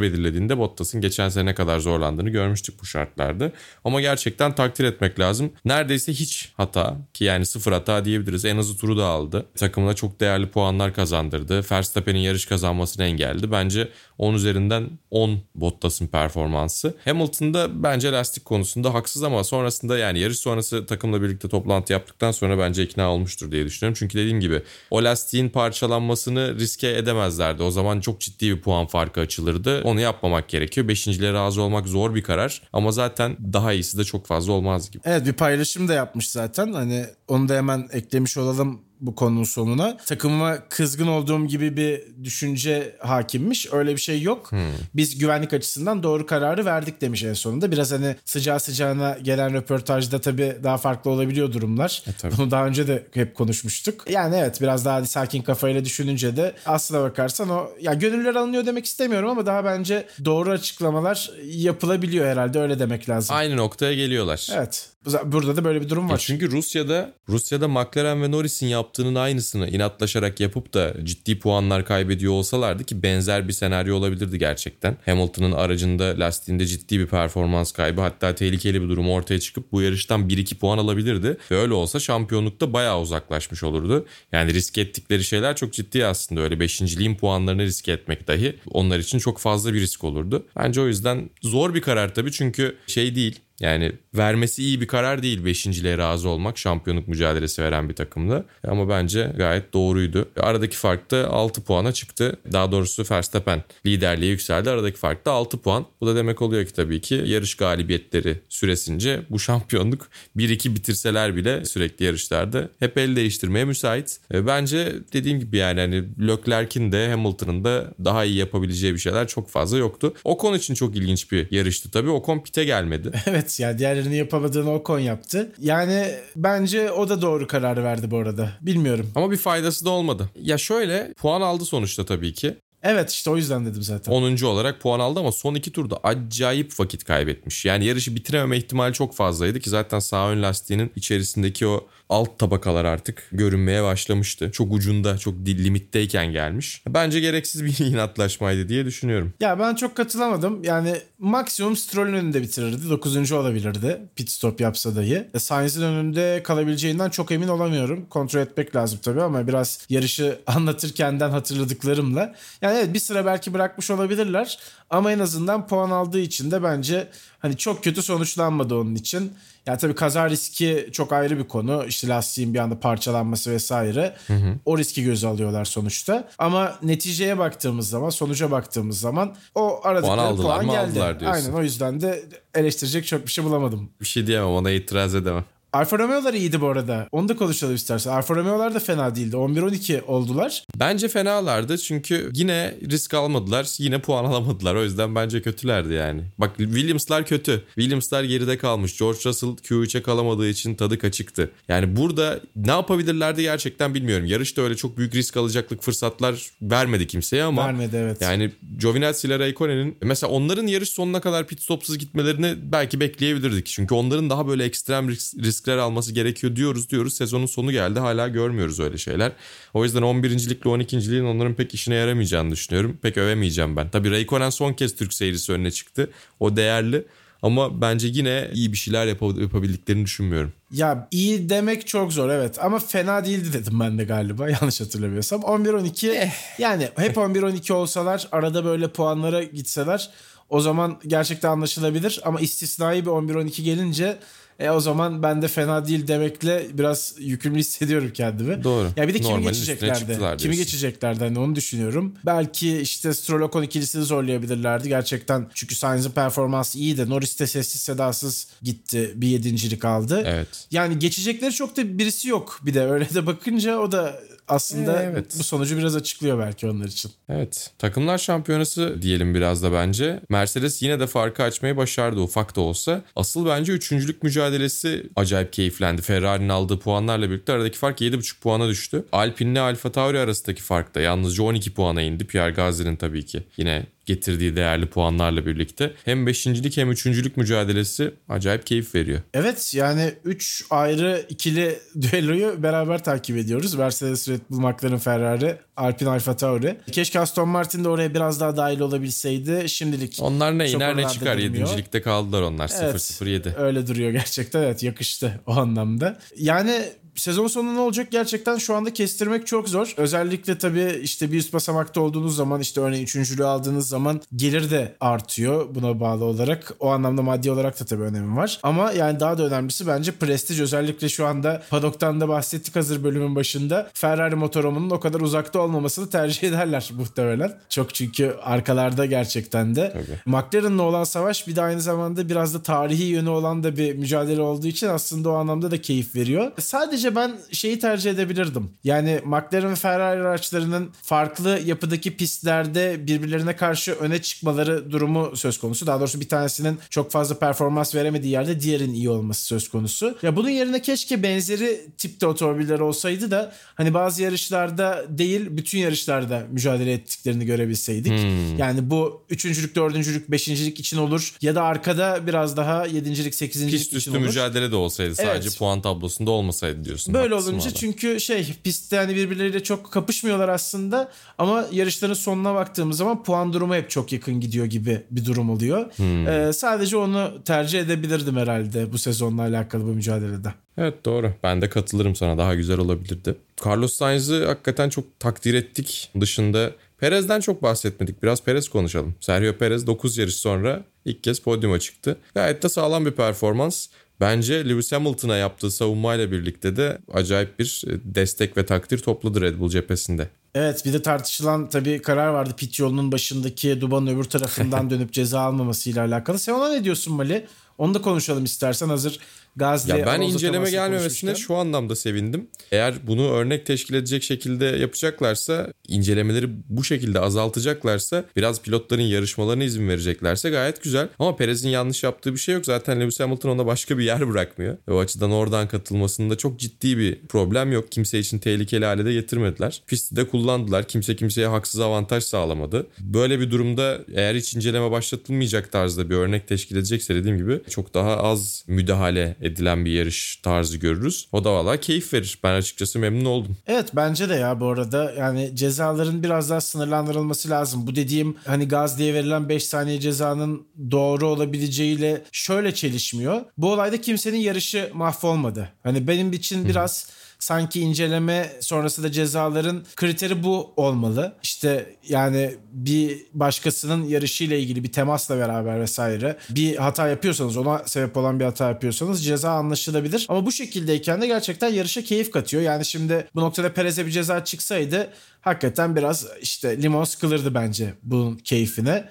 belirlediğinde Bottas'ın geçen sene ne kadar zorlandığını görmüştük bu şartlarda. Ama gerçekten takdir etmek lazım. Neredeyse hiç hata ki yani sıfır hata diyebiliriz. En azı turu da aldı. Takımına çok değerli puanlar kazandırdı. Verstappen'in yarış kazanmasını engelledi. Bence 10 üzerinden 10 Bottas'ın performansı. Hamilton'da bence lastik konusunda haksız ama sonrasında yani yarış sonrası takımla birlikte toplantı yaptıktan sonra bence ikna olmuştur diye düşünüyorum. Çünkü dediğim gibi o lastiğin parçalanmasını riske edemezlerdi. O zaman çok ciddi bir puan farkı açılırdı. Onu yapmamak gerekiyor. Beşinciliğe razı olmak zor bir karar ama zaten daha iyisi de çok fazla olmaz gibi. Evet bir paylaşım da yapmış zaten. Hani onu da hemen eklemiş olalım bu konunun sonuna. Takımıma kızgın olduğum gibi bir düşünce hakimmiş. Öyle bir şey yok. Hmm. Biz güvenlik açısından doğru kararı verdik demiş en sonunda. Biraz hani sıcağı sıcağına gelen röportajda tabii daha farklı olabiliyor durumlar. E, tabii. Bunu daha önce de hep konuşmuştuk. Yani evet biraz daha sakin kafayla düşününce de aslına bakarsan o ya gönüller alınıyor demek istemiyorum ama daha bence doğru açıklamalar yapılabiliyor herhalde öyle demek lazım. Aynı noktaya geliyorlar. Evet. Burada da böyle bir durum Ya var. çünkü Rusya'da Rusya'da McLaren ve Norris'in yaptığının aynısını inatlaşarak yapıp da ciddi puanlar kaybediyor olsalardı ki benzer bir senaryo olabilirdi gerçekten. Hamilton'ın aracında lastiğinde ciddi bir performans kaybı hatta tehlikeli bir durum ortaya çıkıp bu yarıştan 1-2 puan alabilirdi. Ve öyle olsa şampiyonlukta bayağı uzaklaşmış olurdu. Yani risk ettikleri şeyler çok ciddi aslında. Öyle beşinciliğin puanlarını riske etmek dahi onlar için çok fazla bir risk olurdu. Bence o yüzden zor bir karar tabii çünkü şey değil yani vermesi iyi bir karar değil beşinciliğe razı olmak şampiyonluk mücadelesi veren bir takımda. Ama bence gayet doğruydu. Aradaki fark da 6 puana çıktı. Daha doğrusu Verstappen liderliğe yükseldi. Aradaki fark da 6 puan. Bu da demek oluyor ki tabii ki yarış galibiyetleri süresince bu şampiyonluk 1-2 bitirseler bile sürekli yarışlarda hep el değiştirmeye müsait. E, Bence dediğim gibi yani hani Leclerc'in de Hamilton'ın da daha iyi yapabileceği bir şeyler çok fazla yoktu. Ocon için çok ilginç bir yarıştı tabii. Ocon pite gelmedi. Evet yani diğerlerini yapamadığını Ocon yaptı. Yani bence o da doğru kararı verdi bu arada. Bilmiyorum. Ama bir faydası da olmadı. Ya şöyle puan aldı sonuçta tabii ki. Evet işte o yüzden dedim zaten. 10. olarak puan aldı ama son iki turda acayip vakit kaybetmiş. Yani yarışı bitirememe ihtimali çok fazlaydı ki zaten sağ ön lastiğinin içerisindeki o alt tabakalar artık görünmeye başlamıştı. Çok ucunda, çok limitteyken gelmiş. Bence gereksiz bir inatlaşmaydı diye düşünüyorum. Ya ben çok katılamadım. Yani maksimum Stroll'ün önünde bitirirdi. 9. olabilirdi. Pit stop yapsa dahi. E, Sainz'in önünde kalabileceğinden çok emin olamıyorum. Kontrol etmek lazım tabii ama biraz yarışı anlatırkenden hatırladıklarımla. Yani evet bir sıra belki bırakmış olabilirler. Ama en azından puan aldığı için de bence hani çok kötü sonuçlanmadı onun için. Yani tabii kaza riski çok ayrı bir konu. İşte lastiğin bir anda parçalanması vesaire. O riski göze alıyorlar sonuçta. Ama neticeye baktığımız zaman, sonuca baktığımız zaman o aradıkları Puan puan, aldılar mı? geldi. Aldılar diyorsun. Aynen o yüzden de eleştirecek çok bir şey bulamadım. Bir şey diyemem ona itiraz edemem. Alfa Romeo'lar iyiydi bu arada. Onu da konuşalım istersen. Alfa Romeo'lar da fena değildi. 11-12 oldular. Bence fenalardı çünkü yine risk almadılar. Yine puan alamadılar. O yüzden bence kötülerdi yani. Bak Williams'lar kötü. Williams'lar geride kalmış. George Russell Q3'e kalamadığı için tadı kaçıktı. Yani burada ne yapabilirlerdi gerçekten bilmiyorum. Yarışta öyle çok büyük risk alacaklık fırsatlar vermedi kimseye ama Vermedi evet. yani Giovinazzi ile Raikkonen'in mesela onların yarış sonuna kadar pit stopsuz gitmelerini belki bekleyebilirdik. Çünkü onların daha böyle ekstrem risk- riskler alması gerekiyor diyoruz diyoruz. Sezonun sonu geldi hala görmüyoruz öyle şeyler. O yüzden 11.likle 12.liğin onların pek işine yaramayacağını düşünüyorum. Pek övemeyeceğim ben. Tabii Raikkonen son kez Türk seyircisi önüne çıktı. O değerli. Ama bence yine iyi bir şeyler yapa- yapabildiklerini düşünmüyorum. Ya iyi demek çok zor evet ama fena değildi dedim ben de galiba yanlış hatırlamıyorsam. 11-12 Eh. yani hep 11-12 olsalar arada böyle puanlara gitseler o zaman gerçekten anlaşılabilir ama istisnai bir 11-12 gelince e o zaman ben de fena değil demekle biraz yükümlü hissediyorum kendimi. Doğru. Ya bir de kimi Normalin geçeceklerdi? Kimi geçeceklerdi hani onu düşünüyorum. Belki işte Stroll Ocon ikilisini zorlayabilirlerdi gerçekten. Çünkü Sainz'ın performansı iyi de Norris de sessiz sedasız gitti. Bir yedincilik aldı. Evet. Yani geçecekleri çok da birisi yok bir de öyle de bakınca o da aslında Ee, evet. bu sonucu biraz açıklıyor belki onlar için. Evet. Takımlar şampiyonası diyelim biraz da bence. Mercedes yine de farkı açmayı başardı ufak da olsa. Asıl bence üçüncülük mücadelesi acayip keyiflendi. Ferrari'nin aldığı puanlarla birlikte aradaki fark 7,5 puana düştü. Alpine'le Alfa Tauri arasındaki fark da yalnızca 12 puana indi. Pierre Gasly'nin tabii ki yine getirdiği değerli puanlarla birlikte. Hem beşincilik hem üçüncülük mücadelesi acayip keyif veriyor. Evet yani 3 ayrı ikili düelloyu beraber takip ediyoruz. Mercedes, Red Bull, McLaren, Ferrari, Alpine, Alfa Tauri. Keşke Aston Martin de oraya biraz daha dahil olabilseydi. Şimdilik Onlar ne iner ne çıkar. durmuyor. Yedincilikte kaldılar onlar. Evet. 0-0-7. öyle duruyor gerçekten. Evet yakıştı o anlamda. Yani sezon sonu ne olacak gerçekten şu anda kestirmek çok zor. Özellikle tabii işte bir üst basamakta olduğunuz zaman işte örneğin üçüncülüğü aldığınız zaman gelir de artıyor buna bağlı olarak. O anlamda maddi olarak da tabii önemi var. Ama yani daha da önemlisi bence prestij. Özellikle şu anda Paddock'tan da bahsettik hazır bölümün başında. Ferrari motorumunun o kadar uzakta olmamasını tercih ederler muhtemelen. Çok çünkü arkalarda gerçekten de. Tabii. McLaren'la olan savaş bir de aynı zamanda biraz da tarihi yönü olan da bir mücadele olduğu için aslında o anlamda da keyif veriyor. Sadece bence ben şeyi tercih edebilirdim. Yani McLaren ve Ferrari araçlarının farklı yapıdaki pistlerde birbirlerine karşı öne çıkmaları durumu söz konusu. Daha doğrusu bir tanesinin çok fazla performans veremediği yerde diğerinin iyi olması söz konusu. Ya bunun yerine keşke benzeri tipte otomobiller olsaydı da hani bazı yarışlarda değil bütün yarışlarda mücadele ettiklerini görebilseydik. Hmm. Yani bu üçüncülük, dördüncülük, beşincilik için olur ya da arkada biraz daha yedincilik, sekizincilik Pist için üstü olur. mücadele de olsaydı sadece Evet. puan tablosunda olmasaydı diyorsun. Böyle Haklısın olunca valla. çünkü şey pistte hani birbirleriyle çok kapışmıyorlar aslında ama yarışların sonuna baktığımız zaman puan durumu hep çok yakın gidiyor gibi bir durum oluyor. Hmm. Ee, sadece onu tercih edebilirdim herhalde bu sezonla alakalı bu mücadelede. Evet doğru. Ben de katılırım sana. Daha güzel olabilirdi. Carlos Sainz'ı hakikaten çok takdir ettik. Dışında Perez'den çok bahsetmedik. Biraz Perez konuşalım. Sergio Perez 9 yarış sonra ilk kez podyuma çıktı. Gayet de sağlam bir performans. Bence Lewis Hamilton'a yaptığı savunmayla birlikte de acayip bir e, destek ve takdir topladı Red Bull cephesinde. Evet bir de tartışılan tabii karar vardı pit yolunun başındaki dubanın öbür tarafından dönüp ceza almamasıyla alakalı. Sen ona ne diyorsun Mali? Onu da konuşalım istersen hazır Gazli Ya ben inceleme gelmemesine şu anlamda sevindim. Eğer bunu örnek teşkil edecek şekilde yapacaklarsa, incelemeleri bu şekilde azaltacaklarsa, biraz pilotların yarışmalarına izin vereceklerse gayet güzel. Ama Perez'in yanlış yaptığı bir şey yok. Zaten Lewis Hamilton ona başka bir yer bırakmıyor. O açıdan oradan katılmasında çok ciddi bir problem yok. Kimse için tehlikeli hale de getirmediler. Pisti de kullandılar. Kimse kimseye haksız avantaj sağlamadı. Böyle bir durumda eğer hiç inceleme başlatılmayacak tarzda bir örnek teşkil edecekse dediğim gibi çok daha az müdahale edilen bir yarış tarzı görürüz. O da valla keyif verir. Ben açıkçası memnun oldum. Evet bence de ya bu arada yani cezaların biraz daha sınırlandırılması lazım. Bu dediğim hani Gazli'ye verilen 5 saniye cezanın doğru olabileceğiyle şöyle çelişmiyor. Bu olayda kimsenin yarışı mahvolmadı. Hani benim için biraz sanki inceleme sonrası da cezaların kriteri bu olmalı. İşte yani bir başkasının yarışıyla ilgili bir temasla beraber vesaire bir hata yapıyorsanız ona sebep olan bir hata yapıyorsanız ceza anlaşılabilir. Ama bu şekildeyken de gerçekten yarışa keyif katıyor. Yani şimdi bu noktada Perez'e bir ceza çıksaydı hakikaten biraz işte limon sıkılırdı bence bunun keyfine.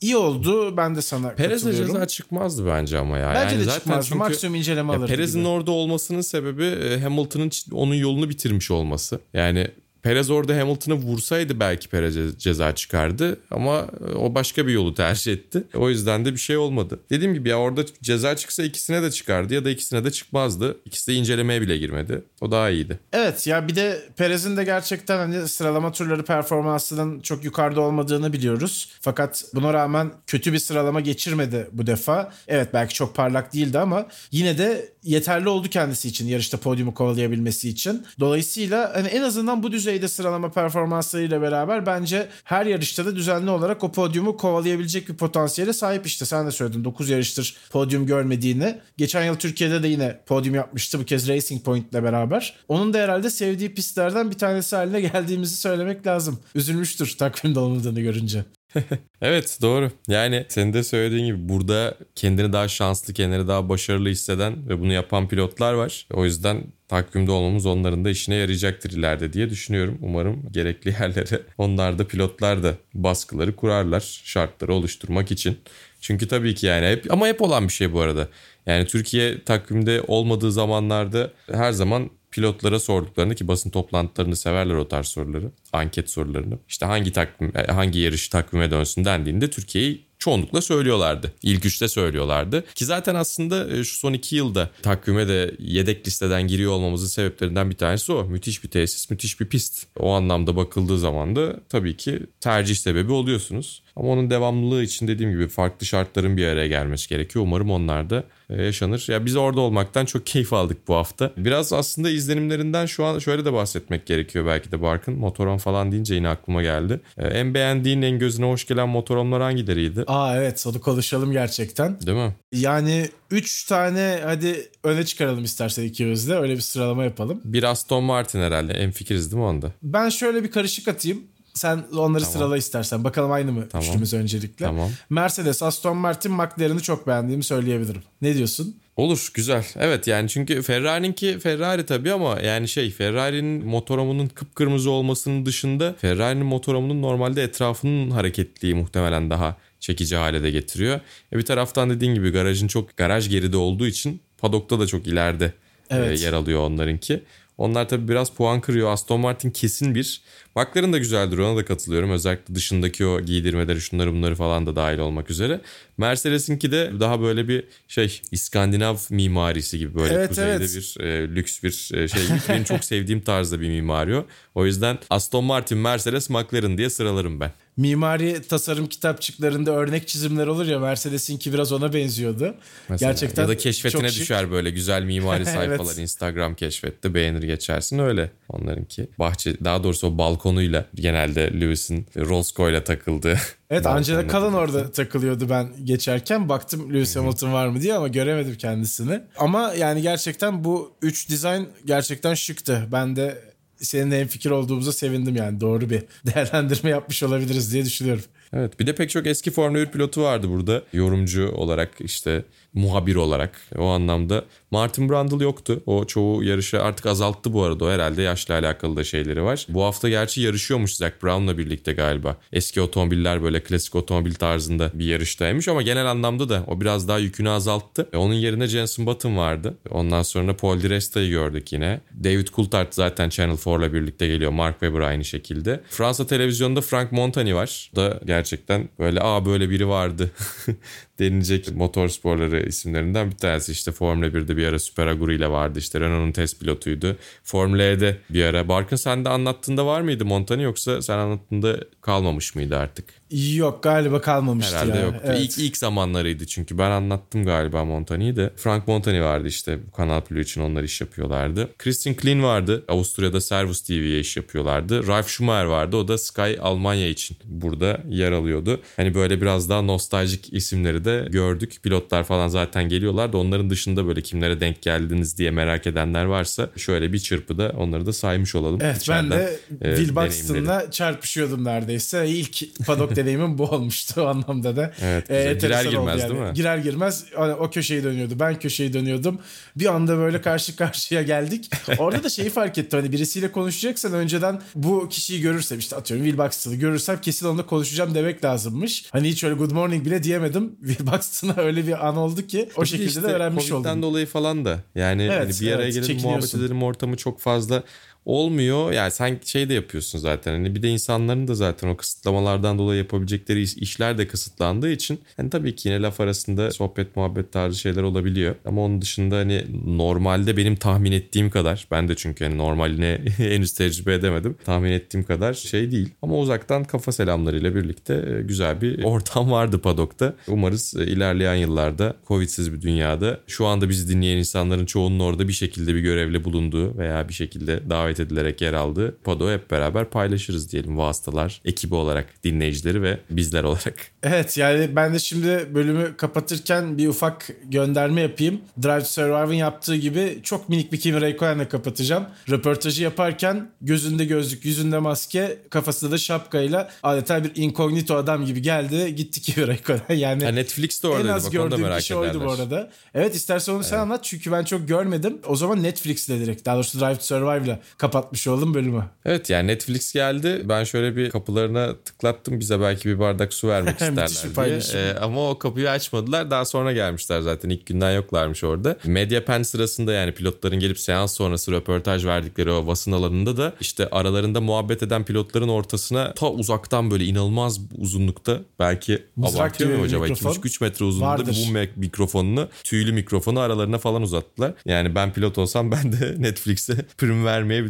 İyi oldu. Ben de sana Perez'e ceza çıkmazdı bence ama ya. Bence yani de zaten çıkmazdı. çünkü- Maksimum inceleme alırdı Perez'in orada olmasının sebebi e, Hamilton'ın onun yolunu bitirmiş olması. Yani Perez orada Hamilton'ı vursaydı belki Perez'e ceza çıkardı ama e, o başka bir yolu tercih etti. O yüzden de bir şey olmadı. Dediğim gibi ya orada ceza çıksa ikisine de çıkardı ya da ikisine de çıkmazdı. İkisi de incelemeye bile girmedi. O daha iyiydi. Evet ya bir de Perez'in de gerçekten hani sıralama turları performansının çok yukarıda olmadığını biliyoruz. Fakat buna rağmen kötü bir sıralama geçirmedi bu defa. Evet belki çok parlak değildi ama yine de yeterli oldu kendisi için yarışta podyumu kovalayabilmesi için. Dolayısıyla hani en azından bu düzeyde sıralama performanslarıyla beraber bence her yarışta da düzenli olarak o podyumu kovalayabilecek bir potansiyele sahip işte. Sen de söyledin 9 yarıştır podyum görmediğini. Geçen yıl Türkiye'de de yine podyum yapmıştı bu kez Racing Point'le beraber. Onun da herhalde sevdiği pistlerden bir tanesi haline geldiğimizi söylemek lazım. Üzülmüştür takvimde olmadığını görünce. Evet doğru. Yani senin de söylediğin gibi burada kendini daha şanslı, kendini daha başarılı hisseden ve bunu yapan pilotlar var. O yüzden takvimde olmamız onların da işine yarayacaktır ileride diye düşünüyorum. Umarım gerekli yerlere onlar da pilotlar da baskıları kurarlar şartları oluşturmak için. Çünkü tabii ki yani hep ama hep olan bir şey bu arada. Yani Türkiye takvimde olmadığı zamanlarda her zaman pilotlara sorduklarını ki basın toplantılarını severler o tarz soruları. Anket sorularını. İşte hangi takvim hangi yarış takvime dönsün dendiğinde Türkiye'yi çoğunlukla söylüyorlardı. İlk üçte söylüyorlardı. Ki zaten aslında e, şu son iki yılda takvime de yedek listeden giriyor olmamızın sebeplerinden bir tanesi o. Müthiş bir tesis, müthiş bir pist. O anlamda bakıldığı zaman da tabii ki tercih sebebi oluyorsunuz. Ama onun devamlılığı için dediğim gibi farklı şartların bir araya gelmesi gerekiyor. Umarım onlar da e, yaşanır. Ya biz orada olmaktan çok keyif aldık bu hafta. Biraz aslında izlenimlerinden şu an şöyle de bahsetmek gerekiyor belki de Barkın. Motoron falan deyince yine aklıma geldi. E, En beğendiğin, en gözüne hoş gelen motoronlar hangileriydi? Aa evet onu konuşalım gerçekten. Değil mi? Yani 3 tane hadi öne çıkaralım istersen ikimiz de öyle bir sıralama yapalım. Bir Aston Martin herhalde. En fikiriz değil mi onda? Ben şöyle bir karışık atayım. Sen onları Tamam. sırala istersen. Bakalım aynı mı Tamam. üçlümüz öncelikle. Tamam. Mercedes, Aston Martin, McLaren'ı çok beğendiğimi söyleyebilirim. Ne diyorsun? Olur güzel. Evet yani çünkü Ferrari'ninki Ferrari tabii ama yani şey Ferrari'nin motorumunun kıpkırmızı olmasının dışında Ferrari'nin motorumunun normalde etrafının hareketliği muhtemelen daha çekici hale de getiriyor. E bir taraftan dediğin gibi garajın çok garaj geride olduğu için padokta da çok ileride Evet. e, yer alıyor onlarınki. Onlar tabii biraz puan kırıyor. Aston Martin kesin bir. McLaren da güzeldir ona da katılıyorum. Özellikle dışındaki o giydirmeleri şunları bunları falan da dahil olmak üzere. Mercedes'inki de daha böyle bir şey İskandinav mimarisi gibi böyle Evet, kuzeyde evet. bir e, lüks bir e, şey. Benim çok sevdiğim tarzda bir mimari o. O yüzden Aston Martin, Mercedes, McLaren diye sıralarım ben. Mimari tasarım kitapçıklarında örnek çizimler olur ya Mercedes'inki biraz ona benziyordu. Mesela. Gerçekten ya da keşfetine çok şık. düşer böyle güzel mimari sayfalar Evet. Instagram keşfette beğenir geçersin öyle onlarınki. Bahçe daha doğrusu o balkonuyla genelde Lewis'in Rolls-Royce'la takıldığı. Evet Angela takıldığı. orada takılıyordu ben geçerken. Baktım Lewis Hamilton var mı diye ama göremedim kendisini. Ama yani gerçekten bu 3 dizayn gerçekten şıktı. Ben de seninle hemfikir olduğumuza sevindim yani. Doğru bir değerlendirme yapmış olabiliriz diye düşünüyorum. Evet bir de pek çok eski Formula 1 pilotu vardı burada. Yorumcu olarak işte muhabir olarak o anlamda. Martin Brundle yoktu. O çoğu yarışı artık azalttı bu arada. O herhalde yaşla alakalı da şeyleri var. Bu hafta gerçi yarışıyormuş Zach Brown'la birlikte galiba. Eski otomobiller böyle klasik otomobil tarzında bir yarıştaymış ama genel anlamda da o biraz daha yükünü azalttı. E, Onun yerine Jenson Button vardı. Ondan sonra Paul Di Resta'yı gördük yine. David Coulthard zaten Channel 4'la birlikte geliyor. Mark Webber aynı şekilde. Fransa televizyonda Frank Montagny var. O da gerçekten böyle aa böyle biri vardı denilecek motor sporları isimlerinden bir tanesi. İşte Formula 1'de bir ara Super Aguri ile vardı. İşte Renault'un test pilotuydu. Formula E'de bir ara. Barkın sen de anlattığında var mıydı Montagny yoksa sen anlattığında kalmamış mıydı artık? Yok galiba kalmamıştı Herhalde ya. yoktu. Evet. İlk, ilk zamanlarıydı çünkü ben anlattım galiba Montagny'yi de. Frank Montagny vardı işte Kanal Plus için onlar iş yapıyorlardı. Christian Klein vardı. Avusturya'da Servus TV'ye iş yapıyorlardı. Ralf Schumacher vardı. O da Sky Almanya için burada yer alıyordu. Hani böyle biraz daha nostaljik isimleri de gördük. Pilotlar falan zaten geliyorlardı. Onların dışında böyle kimlere denk geldiniz diye merak edenler varsa şöyle bir çırpıda onları da saymış olalım. Evet ben İçeriden, de e, Will deneyimleri. Buxton'la çarpışıyordum neredeyse. İlk paddock deneyimim bu olmuştu o anlamda da. Evet, Ee, güzel. Girer girmez değil mi? Girer girmez hani o köşeyi dönüyordu. Ben köşeyi dönüyordum. Bir anda böyle karşı karşıya geldik. Orada da şeyi fark ettim. Hani birisiyle konuşacaksan önceden bu kişiyi görürsem işte atıyorum Will Buxton'ı görürsem kesin onunla konuşacağım demek lazımmış. Hani hiç öyle good morning bile diyemedim. Will Buxton'a öyle bir an oldu ki o Bir şekilde işte de öğrenmiş Covid'den oldum. dolayı falan da. Yani Evet, hani bir araya evet, gelelim muhabbet edelim ortamı çok fazla olmuyor. Yani sen şey de yapıyorsun zaten. Hani bir de insanların da zaten o kısıtlamalardan dolayı yapabilecekleri iş- işler de kısıtlandığı için hani tabii ki yine laf arasında sohbet muhabbet tarzı şeyler olabiliyor. Ama onun dışında hani normalde benim tahmin ettiğim kadar ben de çünkü hani normaline henüz tecrübe edemedim. Tahmin ettiğim kadar şey değil. Ama uzaktan kafa selamlarıyla birlikte e, güzel bir ortam vardı padokta. Umarız e, ilerleyen yıllarda Covid'siz bir dünyada şu anda bizi dinleyen insanların çoğunun orada bir şekilde bir görevle bulunduğu veya bir şekilde davet edilerek yer aldığı Pado hep beraber paylaşırız diyelim vasıtalar, ekibi olarak, dinleyicileri ve bizler olarak. Evet yani ben de şimdi bölümü kapatırken bir ufak gönderme yapayım. Drive Survive'ın yaptığı gibi çok minik bir Kimi Räikkönen'le kapatacağım. Röportajı yaparken gözünde gözlük, yüzünde maske, kafasında da şapkayla adeta bir incognito adam gibi geldi. Gitti Kimi Räikkönen. Yani Ha, Netflix de en oradaydı az bak gördüğüm merak kişi oydu bu arada. Evet istersen onu sen anlat çünkü ben çok görmedim. O zaman Netflix'le direkt daha doğrusu Drive Survive'la kapatmış oldum bölümü. Evet yani Netflix geldi. Ben şöyle bir kapılarına tıklattım. Bize belki bir bardak su vermek isterler diye. Ee, ama o kapıyı açmadılar. Daha sonra gelmişler zaten. İlk günden yoklarmış orada. Mediapen sırasında yani pilotların gelip seans sonrası röportaj verdikleri o basın alanında da işte aralarında muhabbet eden pilotların ortasına ta uzaktan böyle inanılmaz uzunlukta belki Mızrak abartıyor muyum acaba? mikrofon 2,5-3 metre uzunluğunda vardır. bir mikrofonunu tüylü mikrofonu aralarına falan uzattılar. Yani ben pilot olsam ben de Netflix'e prim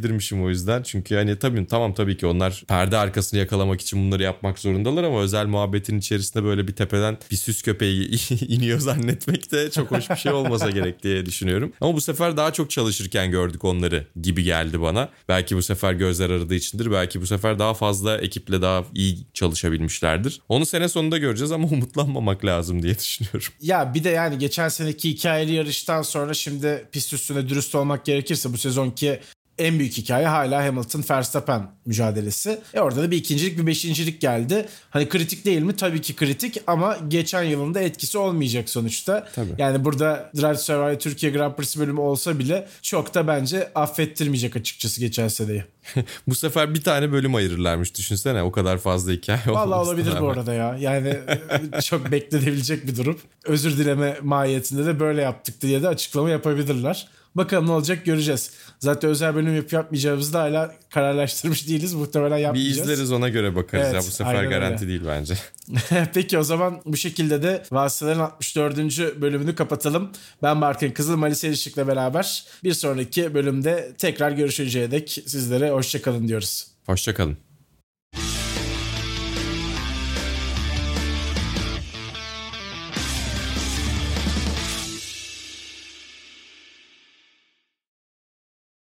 vermeyebilirmişim o yüzden. Çünkü hani tabii tamam tabii ki onlar perde arkasını yakalamak için bunları yapmak zorundalar ama özel muhabbetin içerisinde böyle bir tepeden bir süs köpeği iniyor zannetmek de çok hoş bir şey olmasa gerek diye düşünüyorum. Ama bu sefer daha çok çalışırken gördük onları gibi geldi bana. Belki bu sefer gözler aradığı içindir. Belki bu sefer daha fazla ekiple daha iyi çalışabilmişlerdir. Onu sene sonunda göreceğiz ama umutlanmamak lazım diye düşünüyorum. Ya bir de yani geçen seneki hikayeli yarıştan sonra şimdi pist üstüne dürüst olmak gerekirse bu sezonki en büyük hikaye hala Hamilton Verstappen mücadelesi. E orada da bir ikincilik bir beşincilik geldi. Hani kritik değil mi? Tabii ki kritik ama geçen yılın da etkisi olmayacak sonuçta. Tabii. Yani burada Drive Survive Türkiye Grand Prix bölümü olsa bile çok da bence affettirmeyecek açıkçası geçen seneyi. bu sefer bir tane bölüm ayırırlarmış düşünsene o kadar fazla hikaye olmasına olabilir bu arada ya. Yani çok beklenebilecek bir durum. Özür dileme mahiyetinde de böyle yaptık diye de açıklama yapabilirler. Bakalım ne olacak göreceğiz. Zaten özel bölüm yapıp yapmayacağımızı da hala kararlaştırmış değiliz. Muhtemelen Bir yapmayacağız. izleriz ona göre bakarız Evet, ya. Bu sefer garanti öyle. değil bence. Peki o zaman bu şekilde de Vasıtaların 64. bölümünü kapatalım. Ben Barkın Kızıl, Malis Erişik'le beraber bir sonraki bölümde tekrar görüşünceye dek sizlere hoşçakalın diyoruz. Hoşçakalın.